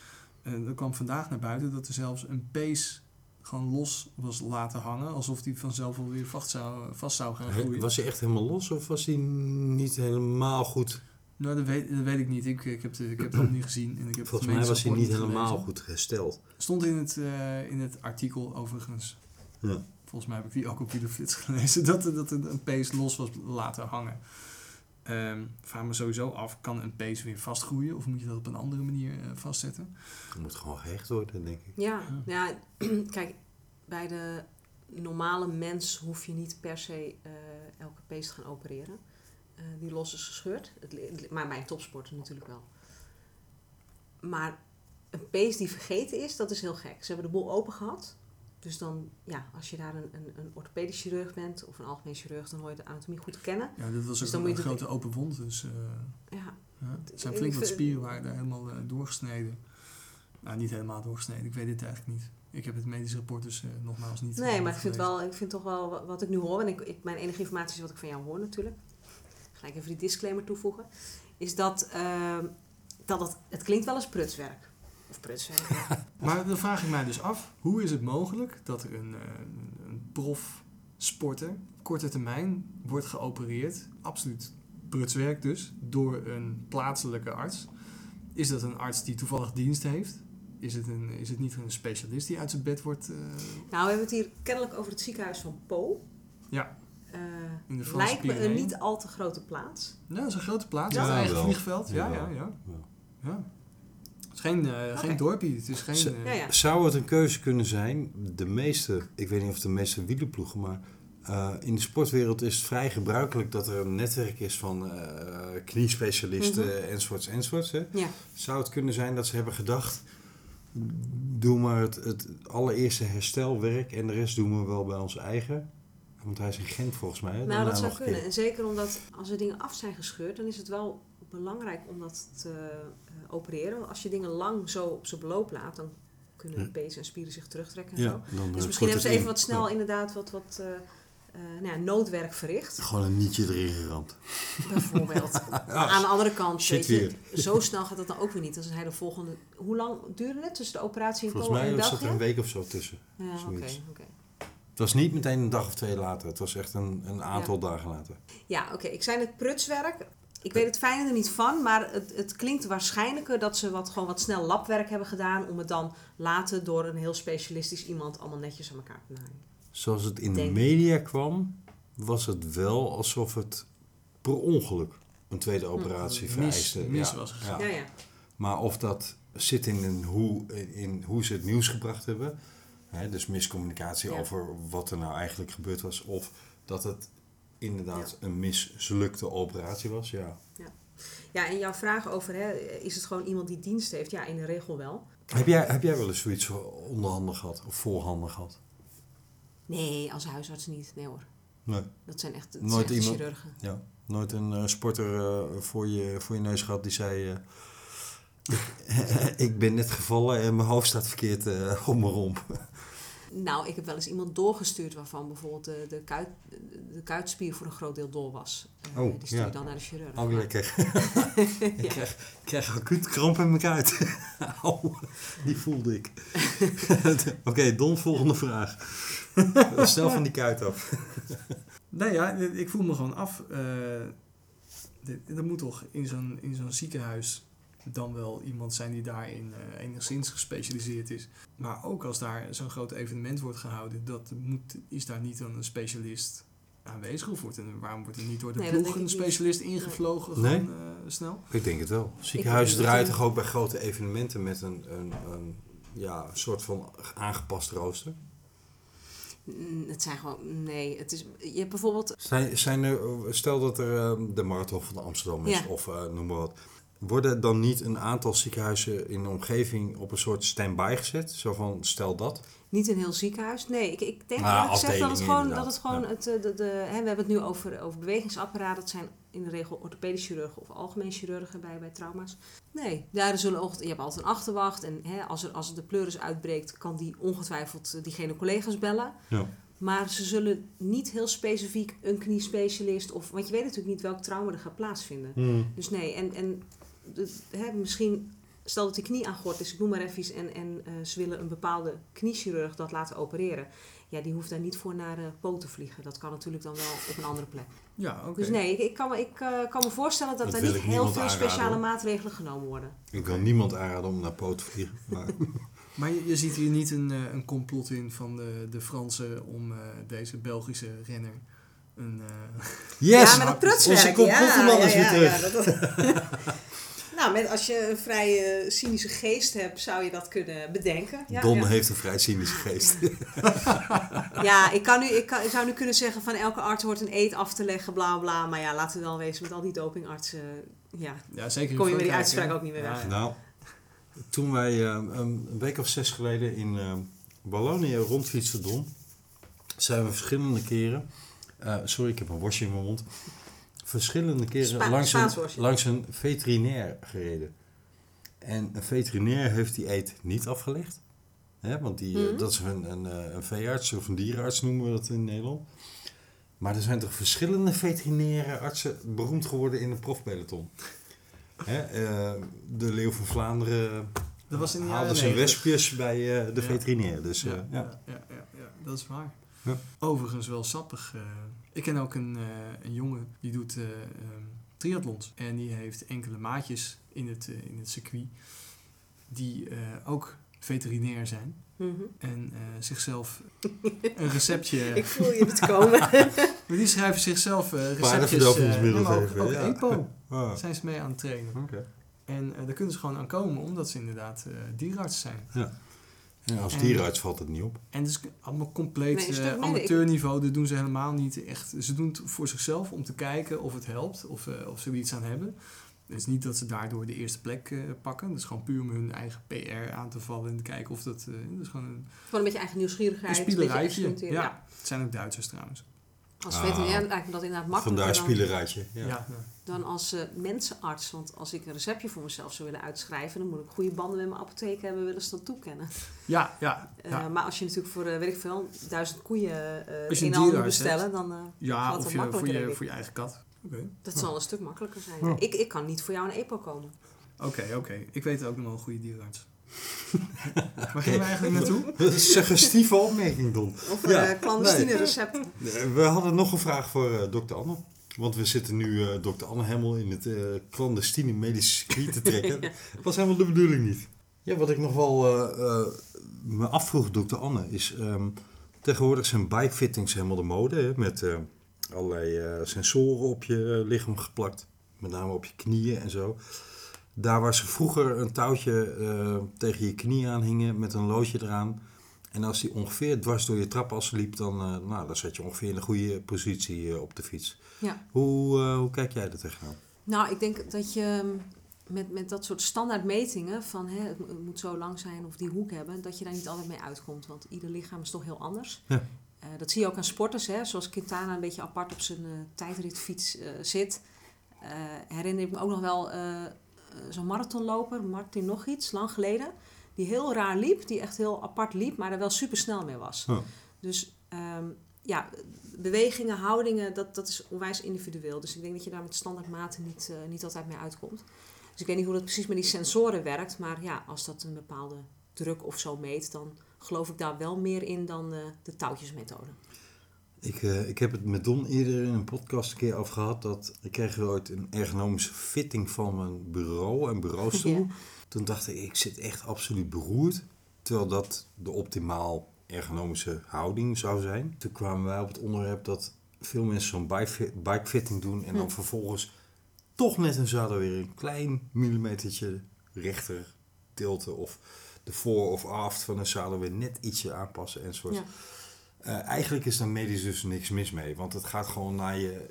Eh er kwam vandaag naar buiten dat er zelfs een pees gewoon los was laten hangen. Alsof die vanzelf wel weer vast zou, vast zou gaan groeien. Was hij echt helemaal los of was hij niet helemaal goed? Nou, dat weet, dat weet ik niet. Ik, ik, heb, de, ik heb het nog niet gezien. En ik heb Volgens het mij was hij niet helemaal gelezen. goed hersteld. Stond in het, eh, in het artikel overigens. Ja. Volgens mij heb ik die ook op Wielerflits gelezen. Dat, dat er een pees los was laten hangen. Ehm vraag me sowieso af, kan een pees weer vastgroeien? Of moet je dat op een andere manier eh, vastzetten? Dat moet gewoon gehecht worden, denk ik. Ja, ja, kijk, bij de normale mens hoef je niet per se eh, elke pees te gaan opereren. Eh, die los is gescheurd. Het, het maar bij een topsporter natuurlijk wel. Maar een pees die vergeten is, dat is heel gek. Ze hebben de boel open gehad. Dus dan, ja, als je daar een, een, een orthopedisch chirurg bent of een algemeen chirurg, dan hoor je de anatomie goed te kennen. Ja, dit was Dus ook een, grote open wond. Dus eh, Ja, ja, het zijn flink wat spieren waren daar helemaal eh, doorgesneden. Nou, niet helemaal doorgesneden. Ik weet dit eigenlijk niet. Ik heb het medisch rapport dus eh, nogmaals niet Nee, maar ik vind, wel, ik vind toch wel wa- wat ik nu hoor, en ik, ik, mijn enige informatie is wat ik van jou hoor natuurlijk. Gelijk even die disclaimer toevoegen. Is dat, ehm, dat het, het klinkt wel als prutswerk. Of. Maar dan vraag ik mij dus af, hoe is het mogelijk dat er een, eh, een prof sporter op korte termijn wordt geopereerd, absoluut prutswerk dus, door een plaatselijke arts? Is dat een arts die toevallig dienst heeft? Is het, een, is het niet een specialist die uit zijn bed wordt... eh, nou, we hebben het hier kennelijk over het ziekenhuis van Po. Ja. Eh, In de Franse lijkt me een niet al te grote plaats. Nou, dat is een grote plaats. Ja, Ja, een eigen vliegveld. Ja, ja, ja. Ja. ja. Het is geen, eh, geen dorpje. Het is geen... Eh, Ja, ja. Zou het een keuze kunnen zijn? De meeste, ik weet niet of het de meeste wielerploegen, maar eh, in de sportwereld is het vrij gebruikelijk dat er een netwerk is van eh kniespecialisten Mhm. enzovoorts enzovoorts. Hè? Ja. Zou het kunnen zijn dat ze hebben gedacht, doe maar het, het allereerste herstelwerk en de rest doen we wel bij ons eigen? Want hij is in Gent volgens mij. Nou, dat zou kunnen. En zeker omdat als er dingen af zijn gescheurd, dan is het wel belangrijk om dat te eh, opereren. Want als je dingen lang zo op zijn beloop laat, dan kunnen de Ja. pees en spieren zich terugtrekken en Ja, zo. dan, Dus eh, misschien hebben ze even in. wat snel Ja. inderdaad wat, wat eh, eh, nou ja, noodwerk verricht. Gewoon een nietje erin geramd. Bijvoorbeeld. Aan de andere kant, shit weet je, zo snel gaat dat dan ook weer niet. Dan is hij de volgende. Hoe lang duurde het tussen de operatie in Volgens Polen mij en zat er een week of zo tussen. Ja, oké. Het was niet meteen een dag of twee later. Het was echt een, een aantal dagen later. Ja, oké. Ik zei het prutswerk. Ik weet het fijne er niet van, maar het, het klinkt waarschijnlijker dat ze wat, gewoon wat snel labwerk hebben gedaan om het dan later door een heel specialistisch iemand allemaal netjes aan elkaar te naaien. Zoals het in de media kwam, was het wel alsof het per ongeluk een tweede operatie mis, vereiste. mis Ja, was gegaan. Ja, ja. Maar of dat zit in, een hoe, in hoe ze het nieuws gebracht hebben, hè, dus miscommunicatie Ja. over wat er nou eigenlijk gebeurd was, of dat het inderdaad een mislukte operatie was, ja. Ja, en jouw vraag over, hè, is het gewoon iemand die dienst heeft? Ja, in de regel wel. Heb jij, heb jij wel eens zoiets onderhanden gehad of voorhanden gehad? Nee, als huisarts niet. Nee hoor. Nee. Dat zijn echt, dat Nooit zijn echt iemand- chirurgen. Ja, nooit een eh, sporter eh, voor, je, voor je neus gehad die zei... eh, ik, ben net gevallen en mijn hoofd staat verkeerd op mijn romp. Nou, ik heb wel eens iemand doorgestuurd waarvan bijvoorbeeld de, de, kuit, de kuitspier voor een groot deel door was. Eh, Oh, die stuur je ja. dan naar de chirurg. Ja. lekker. ik, krijg, ik krijg acuut kramp in mijn kuit. Au, die voelde ik. Oké, Don, volgende vraag. Stel van die kuit af. Nee, ja, ik voel me gewoon af. eh er moet toch in zo'n, in zo'n ziekenhuis dan wel iemand zijn die daarin eh, enigszins gespecialiseerd is. Maar ook als daar zo'n groot evenement wordt gehouden, dat moet, is daar niet dan een specialist aanwezig? Of wordt er, waarom wordt er niet door de Nee, ploeg een niet. specialist ingevlogen Nee. gewoon, eh, snel? Ik denk het wel. Ziekenhuizen draaien toch ook bij grote evenementen met een, een, een ja, soort van aangepast rooster? Mm, Het zijn gewoon, nee, het is, je hebt bijvoorbeeld, Zijn, zijn er, stel dat er eh, de marathon van Amsterdam is, Ja. of eh, noem maar wat. Worden dan niet een aantal ziekenhuizen in de omgeving op een soort stand-by gezet? Zo van, stel dat. niet een heel ziekenhuis. Nee, ik, ik denk Ah, gezegd dat het gewoon, dat het gewoon het, eh, de, de, hè, we hebben het nu over, over bewegingsapparaat. Dat zijn in de regel orthopedisch chirurgen of algemeen chirurgen bij, bij trauma's. Nee, daar zullen ook, je hebt altijd een achterwacht. En hè, als, er, als er de pleuris uitbreekt, kan die ongetwijfeld eh, diegene collega's bellen. Ja. Maar ze zullen niet heel specifiek een kniespecialist of. Want je weet natuurlijk niet welk trauma er gaat plaatsvinden. Hmm. Dus nee, en, en hè, misschien. Stel dat die knie aangort is, ik noem maar even iets, en, en eh, ze willen een bepaalde kniechirurg dat laten opereren. Ja, die hoeft daar niet voor naar de poot te vliegen. Dat kan natuurlijk dan wel op een andere plek. Ja, oké. Dus nee, ik, ik, kan, me, ik eh, kan me voorstellen dat Dat er wil niet heel veel aanraden, speciale hoor. maatregelen genomen worden. Ik wil niemand aanraden om naar poot te vliegen. Maar Maar je, je ziet hier niet een, eh, een complot in van de, de Fransen om eh, deze Belgische renner een... eh, yes! ja, met een prutswerk. Onze complotman is weer terug. nou, met, als je een vrij eh, cynische geest hebt, zou je dat kunnen bedenken. Ja, Don ja. heeft een vrij cynische geest. Ja, ik, kan nu, ik, kan, ik zou nu kunnen zeggen van elke arts hoort een eet af te leggen, bla bla. Maar ja, laten we wel wezen, met al die dopingartsen, ja, ja, zeker kom je met die uitspraak ook niet meer weg. Nou, toen wij eh, een week of zes geleden in eh Wallonië rondfietsten, Don, zijn we verschillende keren, eh, sorry, ik heb een worstje in mijn mond, verschillende keren Spa- langs, een, langs een veterinair gereden. En een veterinair heeft die eet niet afgelegd. Hè, want die, eh, Mhm. dat is een, een, eh, een veearts of een dierenarts noemen we dat in Nederland. Maar er zijn toch verschillende veterinaire artsen beroemd geworden in de profpeloton. Hè, eh, de Leeuw van Vlaanderen Dat was in de haalde zijn 90. wespjes bij eh, de Ja. veterinair. Dus eh, Ja, ja. ja. Ja, dat is waar. Ja. Overigens wel sappig. Ik ken ook een, eh, een jongen die doet eh ehm, triathlons. En die heeft enkele maatjes in het, eh, in het circuit die eh, ook veterinair zijn. Mhm. En eh, zichzelf een receptje... Ik voel je het komen. maar die schrijven zichzelf receptjes... Eh, maar ook, ook ja. EPO Ah, zijn ze mee aan het trainen. oké. En eh, daar kunnen ze gewoon aan komen omdat ze inderdaad eh dierenarts zijn. En als En- dierenarts valt het niet op. En het is allemaal compleet Nee, nee, amateurniveau. Dat doen ze helemaal niet echt. Ze doen het voor zichzelf om te kijken of het helpt. Of, eh, of ze er iets aan hebben. Het is niet dat ze daardoor de eerste plek eh, pakken. Dat is gewoon puur om hun eigen PR aan te vallen. En te kijken of dat... eh, dat is gewoon een, Gewoon een beetje eigen nieuwsgierigheid. een. Ja. Ja. Het zijn ook Duitsers trouwens. Als Ah. veterinair lijkt me dat inderdaad makkelijker Vandaar spielerijtje. Ja. Ja. Dan als eh, mensenarts. Want als ik een receptje voor mezelf zou willen uitschrijven, dan moet ik goede banden met mijn apotheek hebben, willen ze dat toekennen. Ja, ja, Eh, maar als je natuurlijk voor, eh, weet ik veel, duizend koeien eh in handen bestellen, dan eh, ja gaat of dat je, voor, makkelijker, denk je, voor je eigen kat. Oké, dat zal een stuk makkelijker zijn. Ja. Ik, ik kan niet voor jou een EPO komen. oké. oké. Ik weet ook nog wel een goede dierenarts. Waar gingen we eigenlijk naartoe? Dat is een suggestieve opmerking, Don. Of Ja, eh clandestine nee. recepten. Eh, We hadden nog een vraag voor eh, dokter Anne. Want we zitten nu eh dokter Anne helemaal in het eh, clandestine medische circuit te trekken. Dat was helemaal de bedoeling niet. Ja, wat ik nog wel eh, eh, me afvroeg, dokter Anne, is... ehm, tegenwoordig zijn bikefittings helemaal de mode. Hè, met eh, allerlei eh, sensoren op je lichaam geplakt. Met name op je knieën en zo. Daar waar ze vroeger een touwtje eh, tegen je knie aan hingen met een loodje eraan... En als die ongeveer dwars door je trapas liep, dan, eh, nou, dan zat je ongeveer in een goede positie eh, op de fiets. Ja. Hoe, hoe kijk jij er tegenaan? Nou, ik denk dat je mm, met, met dat soort standaardmetingen van hè, het mo- het moet zo lang zijn of die hoek hebben, dat je daar niet altijd mee uitkomt. Want ieder lichaam is toch heel anders. Ja. Dat zie je ook aan sporters, hè, zoals Quintana een beetje apart op zijn tijdritfiets zit. Herinner ik me ook nog wel zo'n marathonloper, Martin nog iets, lang geleden. Die heel raar liep, die echt heel apart liep, maar er wel super snel mee was. Dus ehm, ja, bewegingen, houdingen, dat, dat is onwijs individueel. Dus ik denk dat je daar met standaardmaten niet, eh, niet altijd mee uitkomt. Dus ik weet niet hoe dat precies met die sensoren werkt. Maar ja, als dat een bepaalde druk of zo meet, dan geloof ik daar wel meer in dan eh, de touwtjesmethode. Ik, eh, ik heb het met Don eerder in een podcast een keer over gehad. Dat ik kreeg ooit een ergonomische fitting van mijn bureau en bureaustoel. Ja. Toen dacht ik, ik zit echt absoluut beroerd. Terwijl dat de optimaal ergonomische houding zou zijn. Toen kwamen wij op het onderwerp dat veel mensen zo'n bike- bikefitting doen. En dan Hm. vervolgens toch net een zadel weer een klein millimetertje rechter tilten. Of de voor- of aft van een zadel weer net ietsje aanpassen enzovoort. Ja. Eh, eigenlijk is daar medisch dus niks mis mee. Want het gaat gewoon naar je...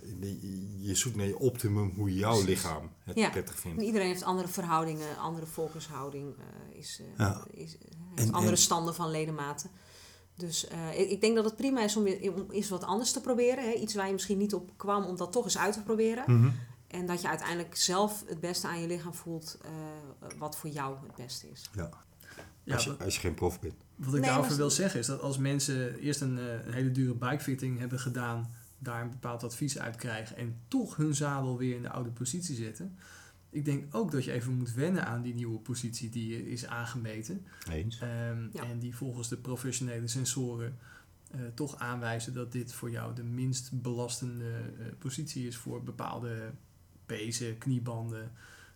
Je, zoekt naar je optimum hoe jouw lichaam het Ja. prettig vindt. En iedereen heeft andere verhoudingen, andere focushouding, eh, is, eh, Ja. is, En- andere en- standen van ledematen. Dus ik, ik denk dat het prima is om, om eens wat anders te proberen. Hè? Iets waar je misschien niet op kwam, om dat toch eens uit te proberen. Mhm. En dat je uiteindelijk zelf het beste aan je lichaam voelt, wat voor jou het beste is. Ja. Ja, als, je, wat, als je geen prof bent. wat ik Nee, daarover maar- wil zeggen is dat als mensen eerst een, eh, een hele dure bikefitting hebben gedaan, daar een bepaald advies uit krijgen en toch hun zadel weer in de oude positie zetten. Ik denk ook dat je even moet wennen aan die nieuwe positie die is aangemeten. Eens. Ehm, Ja. En die volgens de professionele sensoren eh, toch aanwijzen dat dit voor jou de minst belastende eh, positie is voor bepaalde pezen, kniebanden,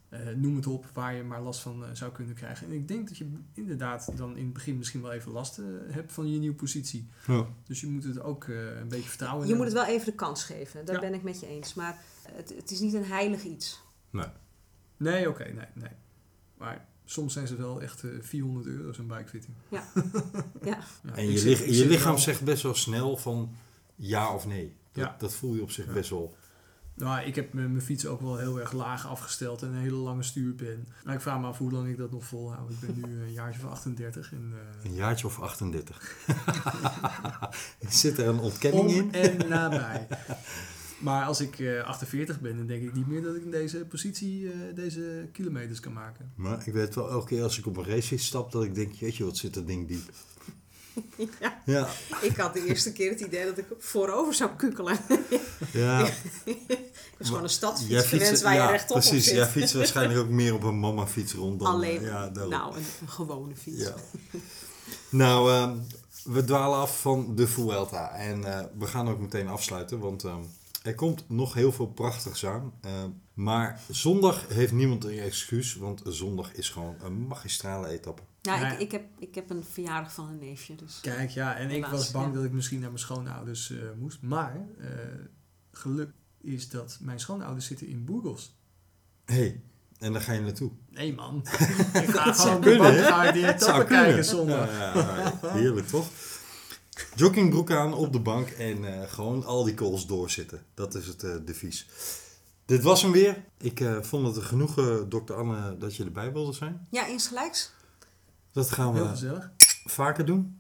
eh, noem het op, waar je maar last van eh, zou kunnen krijgen. En ik denk dat je inderdaad dan in het begin misschien wel even last eh, hebt van je nieuwe positie. Ja. Dus je moet het ook eh, een beetje vertrouwen Je moet het wel even de kans geven. Daar Ja. ben ik met je eens. Maar het, het is niet een heilig iets. Nee, oké, nee, nee. Maar soms zijn ze wel echt eh, 400 euro zo'n bikefitting. Ja. Ja, En ik je, je lichaam wel- zegt best wel snel van ja of nee. Dat, Ja. dat voel je op zich Ja. best wel. Nou, ik heb mijn fiets ook wel heel erg laag afgesteld en een hele lange stuurpen. Maar ik vraag me af hoe lang ik dat nog volhoud. Ik ben nu een jaartje van 38 en Een eh jaartje of 38. Zit er een ontkenning om in? en nabij. Maar als ik eh 48 ben, dan denk ik niet meer dat ik in deze positie eh, deze kilometers kan maken. Maar ik weet wel elke keer als ik op een racefiets stap dat ik denk, jeetje wat zit dat ding diep. Ja. Ja, Ik had de eerste keer het idee dat ik voorover zou kukelen. ja. Het is gewoon een stadsfiets gewenst fietst- waar je ja, rechtop op precies. zit. Jij fietst waarschijnlijk ook meer op een mama fiets rond dan... Alleen, ja, nou, een, een gewone fiets. Ja. Nou, ehm, we dwalen af van de Vuelta. En eh, we gaan ook meteen afsluiten, want ehm, er komt nog heel veel prachtigs aan. Ehm, maar zondag heeft niemand een excuus, want zondag is gewoon een magistrale etappe. Nou, Ja. ik, ik, heb, ik heb een verjaardag van een neefje, dus... Kijk, ja, en ik was bang ja. dat ik misschien naar mijn schoonouders eh, moest. Maar eh, geluk is dat mijn schoonouders zitten in Burgos. Hé, hey, en daar ga je naartoe. Nee man, ik ga gewoon op de kunnen, bank hè? ga ik die etappe kijken zondag. Ja, heerlijk toch? Joggingbroek aan op de bank en eh, gewoon al die calls doorzitten. Dat is het eh devies. Dit was hem weer. Ik eh, vond het een genoegen, dokter Anne, dat je erbij wilde zijn. Ja, insgelijks. Dat gaan Heel we gezellig. vaker doen.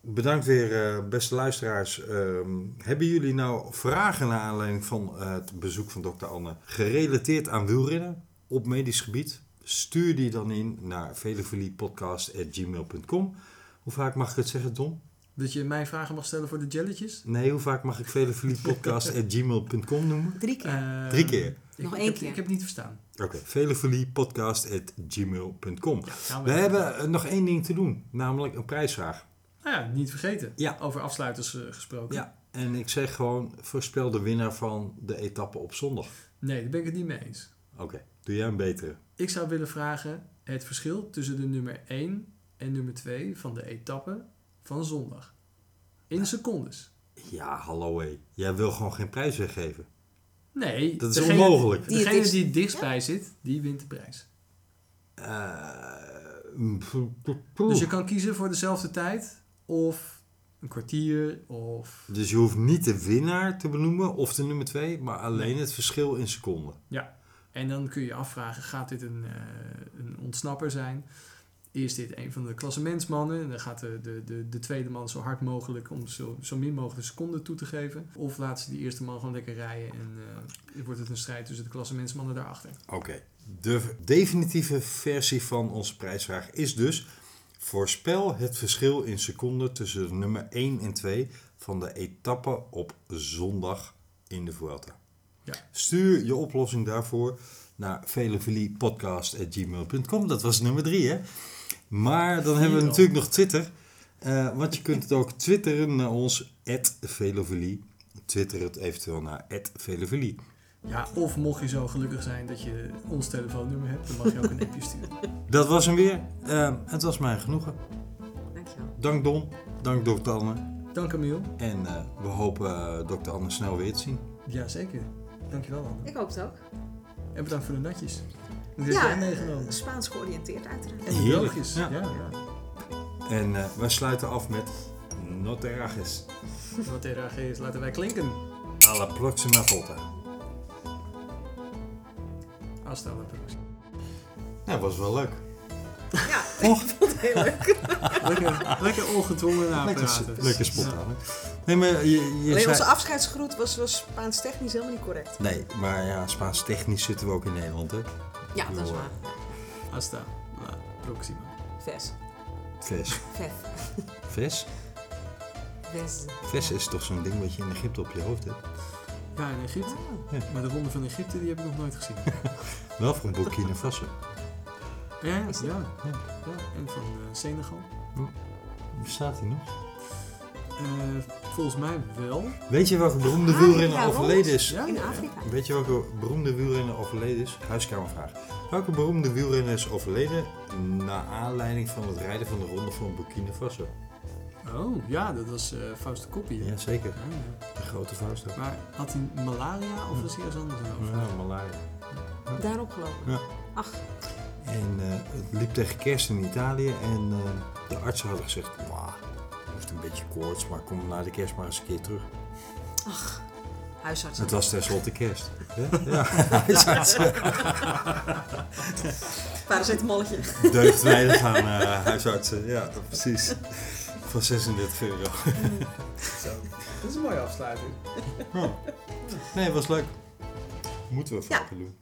Bedankt weer, eh, beste luisteraars. Ehm, hebben jullie nou vragen naar aanleiding van eh, het bezoek van dokter Anne gerelateerd aan wielrennen op medisch gebied? Stuur die dan in naar velofiliepodcast.gmail.com. Hoe vaak mag ik het zeggen, Don? Dat je mij vragen mag stellen voor de jelletjes? Nee, hoe vaak mag ik velofiliepodcast.gmail.com noemen? Drie keer. Eh, Drie keer. ik- Nog ik één keer. Ik heb het niet verstaan. Oké. Ja, gaan We hebben nog één ding te doen, namelijk een prijsvraag. Nou ja, niet vergeten. Ja. Over afsluiters eh, gesproken. Ja, en ik zeg gewoon, voorspel de winnaar van de etappe op zondag. Nee, daar ben ik het niet mee eens. Oké, doe jij een betere. Ik zou willen vragen het verschil tussen de nummer 1 en nummer 2 van de etappe van zondag. In secondes. Ja, hallo hé. Jij wil gewoon geen prijs weggeven. Nee, Dat is degene- onmogelijk. Die het Degene is- die het dichtstbij zit, die wint de prijs. Eh, Dus je kan kiezen voor dezelfde tijd of een kwartier of... Dus je hoeft niet de winnaar te benoemen of de nummer 2, maar alleen het verschil in seconden. En dan kun je je afvragen, gaat dit een, eh, een ontsnapper zijn? Is dit een van de klassementsmannen? En dan gaat de, de, de, de tweede man zo hard mogelijk om zo, zo min mogelijk seconden toe te geven. Of laat ze die eerste man gewoon lekker rijden en eh, wordt het een strijd tussen de klassementsmannen daarachter. Oké, de definitieve versie van onze prijsvraag is dus... Voorspel het verschil in seconden tussen de nummer 1 en 2 van de etappe op zondag in de Vuelta. Ja. Stuur je oplossing daarvoor naar velofiliepodcast.gmail.com. Dat was nummer 3, hè? Maar dan hebben we natuurlijk nog Twitter. Eh, want je kunt het ook twitteren naar ons, velofilie. Twitter het eventueel naar velofilie. Ja, of mocht je zo gelukkig zijn dat je ons telefoonnummer hebt, dan mag je ook een appje sturen. Dat was hem weer. Eh, het was mij genoegen. Dankjewel. Dank Don, dank dokter Anne. Dank Camille. En eh, we hopen uh, dokter Anne snel weer te zien. Jazeker. Dankjewel Anne. Ik hoop het ook. En bedankt voor de natjes. Heb Ja, meegenomen. Spaans georiënteerd uiteraard. En. Belgisch. Ja. Ja. Ja, En uh, wij sluiten af met Noterages. Er is, laten wij klinken. A la próxima volta. Hasta la próxima. Nou, was wel leuk. Ja, ik vond het heel leuk. Lekker, lekker ongedwongen napraten. Lekker, lekker spontaan. Nee, maar je, je Alleen zei... onze afscheidsgroet was, was Spaans technisch helemaal niet correct. Nee, maar ja, Spaans technisch zitten we ook in Nederland, hè? Ja, dat is waar. Hasta la próxima. Ves. Ves. Ves. Ves? Ves. Ves is toch zo'n ding wat je in Egypte op je hoofd hebt? Ja, in Egypte. Ja. Maar de ronde van Egypte die heb ik nog nooit gezien. Wel van Burkina Faso. Ja, ja. En van eh, Senegal. Bestaat die nog? Eh, volgens mij wel. Weet je welke beroemde Ah, wielrenner ja, overleden is? Ja, In. Afrika. Weet je welke beroemde wielrenner overleden is? Huiskamervraag. Welke beroemde wielrenner is overleden na aanleiding van het rijden van de ronde van Burkina Faso? Oh, ja, dat was eh Fausto Coppi. Ja, ja. de grote Fausto. Maar had hij malaria of was hij ergens anders over? Ja, malaria. Daarop gelopen. Ja. Ach, En eh, het liep tegen kerst in Italië en eh, de artsen hadden gezegd, "Mwah, hij heeft een beetje koorts, maar kom na de kerst maar eens een keer terug. huisarts. Het was tenslotte kerst. Ja, ja. huisartsen. Paracetamolletje. Deugt weinig aan eh, huisartsen, ja precies. Van 36 euro. Dat is een mooie afsluiting. Nee, was leuk. Moeten we Ja. vaker doen.